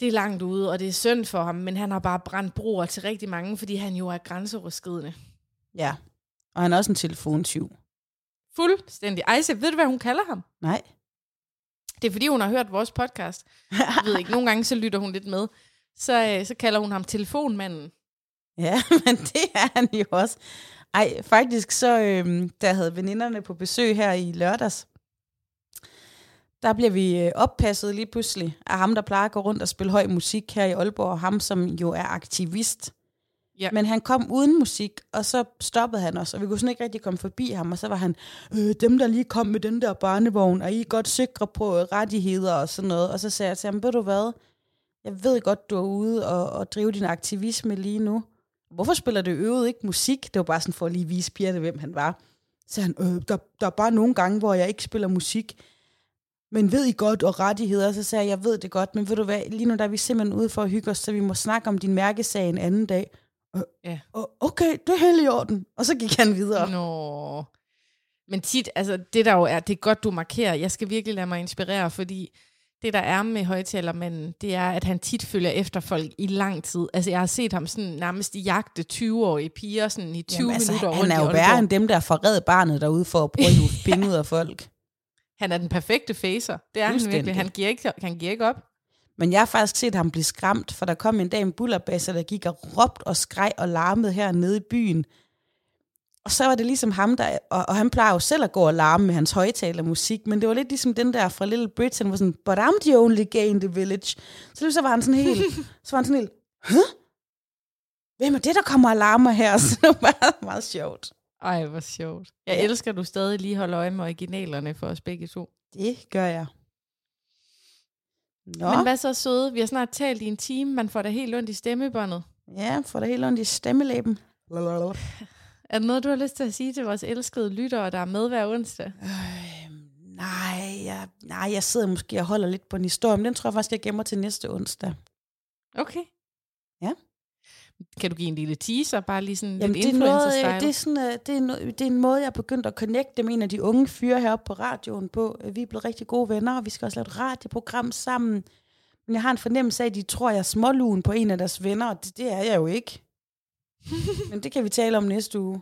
[SPEAKER 1] Det er langt ude, og det er synd for ham, men han har bare brændt broer til rigtig mange, fordi han jo er grænseoverskridende.
[SPEAKER 2] ja. Og han er også en telefontyv.
[SPEAKER 1] Fuldstændig. Ejse, ved du, hvad hun kalder ham?
[SPEAKER 2] Nej.
[SPEAKER 1] Det er, fordi hun har hørt vores podcast. Jeg ved ikke, nogle gange så lytter hun lidt med. Så, øh, så kalder hun ham telefonmanden.
[SPEAKER 2] Ja, men det er han jo også. Ej, faktisk så, øhm, der havde veninderne på besøg her i lørdags, der bliver vi øh, oppasset lige pludselig af ham, der plejer at gå rundt og spille høj musik her i Aalborg, ham som jo er aktivist.
[SPEAKER 1] Ja.
[SPEAKER 2] Men han kom uden musik, og så stoppede han os, og vi kunne sådan ikke rigtig komme forbi ham, og så var han, øh, dem der lige kom med den der barnevogn, er I godt sikre på rettigheder og sådan noget? Og så sagde jeg til ham, ved du hvad, jeg ved godt, du er ude og, og drive din aktivisme lige nu. Hvorfor spiller du øvet ikke musik? Det var bare sådan for at lige vise pigerne, hvem han var. Så han, øh, der, der er bare nogle gange, hvor jeg ikke spiller musik. Men ved I godt, og rettigheder? Så sagde jeg, jeg ved det godt, men ved du hvad, lige nu der er vi simpelthen ude for at hygge os, så vi må snakke om din mærkesag en anden dag.
[SPEAKER 1] Ja.
[SPEAKER 2] øh, okay, det er helt i orden. Og så gik han videre.
[SPEAKER 1] Nå. Men tit, altså det der jo er, det er godt, du markerer. Jeg skal virkelig lade mig inspirere, fordi det der er med højtalermanden, det er, at han tit følger efter folk i lang tid. Altså jeg har set ham sådan nærmest jagte 20-årige piger sådan i 20
[SPEAKER 2] Jamen, altså,
[SPEAKER 1] minutter
[SPEAKER 2] han
[SPEAKER 1] rundt
[SPEAKER 2] er
[SPEAKER 1] i
[SPEAKER 2] jo værre end dem, der får reddet barnet derude for at prøve at penge ud af folk.
[SPEAKER 1] Han er den perfekte facer. Det er han virkelig. Han giver ikke, han giver ikke op.
[SPEAKER 2] Men jeg har faktisk set ham blive skræmt, for der kom en dag en bullerbasser, der gik og råbte og skreg og larmede hernede i byen. Og så var det ligesom ham, der, og, og han plejer jo selv at gå og larme med hans højtalermusik, men det var lidt ligesom den der fra Little Britain, hvor sådan, but I'm the only gay in the village. Så så var han sådan helt, så var han sådan helt, Hæ? Hvem er det, der kommer og larmer her? Så det var meget, meget sjovt.
[SPEAKER 1] Ej, hvor sjovt. Jeg
[SPEAKER 2] Ja.
[SPEAKER 1] elsker, at du stadig lige holder øje med originalerne for os begge to.
[SPEAKER 2] Det gør jeg. Nå,
[SPEAKER 1] Men hvad så søde? Vi har snart talt i en time. Man får da helt ondt i stemmebåndet.
[SPEAKER 2] ja, får det helt ondt i stemmelæben.
[SPEAKER 1] Er der noget, du har lyst til at sige til vores elskede lyttere, der er med hver onsdag?
[SPEAKER 2] Øh, nej, jeg, nej, jeg sidder måske og holder lidt på en historie, men den tror jeg faktisk, jeg gemmer til næste onsdag.
[SPEAKER 1] Okay.
[SPEAKER 2] Ja.
[SPEAKER 1] Kan du give en lille teaser, bare lige sådan
[SPEAKER 2] Jamen,
[SPEAKER 1] lidt
[SPEAKER 2] det, er noget, øh, det, er sådan, øh, det, er no, det er en måde, jeg er begyndt at connecte med en af de unge fyre heroppe på radioen på. Øh, Vi er blevet rigtig gode venner, og vi skal også lave et radioprogram sammen. Men jeg har en fornemmelse af, at de tror, jeg er småluen på en af deres venner, og det, det er jeg jo ikke. Men det kan vi tale om næste uge.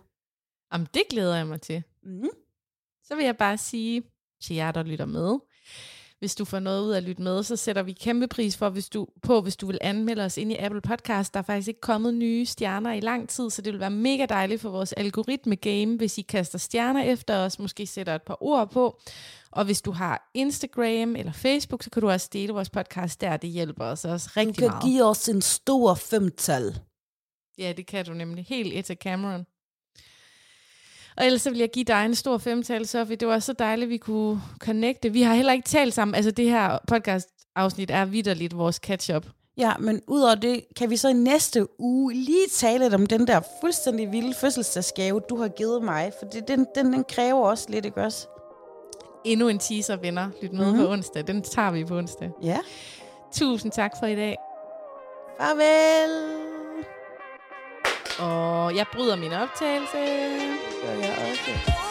[SPEAKER 1] Jamen, det glæder jeg mig til.
[SPEAKER 2] Mm.
[SPEAKER 1] Så vil jeg bare sige til jer, der lytter med, hvis du får noget ud af at lytte med, så sætter vi kæmpe pris for, hvis du, på, hvis du vil anmelde os ind i Apple Podcast. Der er faktisk ikke kommet nye stjerner i lang tid, så det vil være mega dejligt for vores algoritme-game, hvis I kaster stjerner efter os, måske sætter et par ord på. Og hvis du har Instagram eller Facebook, så kan du også dele vores podcast der. Det hjælper os også
[SPEAKER 2] Du
[SPEAKER 1] rigtig
[SPEAKER 2] kan
[SPEAKER 1] meget.
[SPEAKER 2] give os en stor femtal.
[SPEAKER 1] Ja, det kan du nemlig. Helt et af Cameron. Og ellers så vil jeg give dig en stor femtal, Sofie. Det var så dejligt, at vi kunne connecte. Vi har heller ikke talt sammen. Altså, det her podcast-afsnit er vidderligt vores catch-up.
[SPEAKER 2] Ja, men udover det, kan vi så i næste uge lige tale lidt om den der fuldstændig vilde fødselsdagsgave, du har givet mig. For det, den, den, den kræver også lidt, ikke også?
[SPEAKER 1] Endnu en teaser, venner. Lyt med
[SPEAKER 2] Mhm.
[SPEAKER 1] mm. på onsdag. Den tager vi på onsdag.
[SPEAKER 2] Ja.
[SPEAKER 1] Tusind tak for i dag.
[SPEAKER 2] Farvel!
[SPEAKER 1] Og jeg bryder min optagelse.
[SPEAKER 2] Det gør jeg også.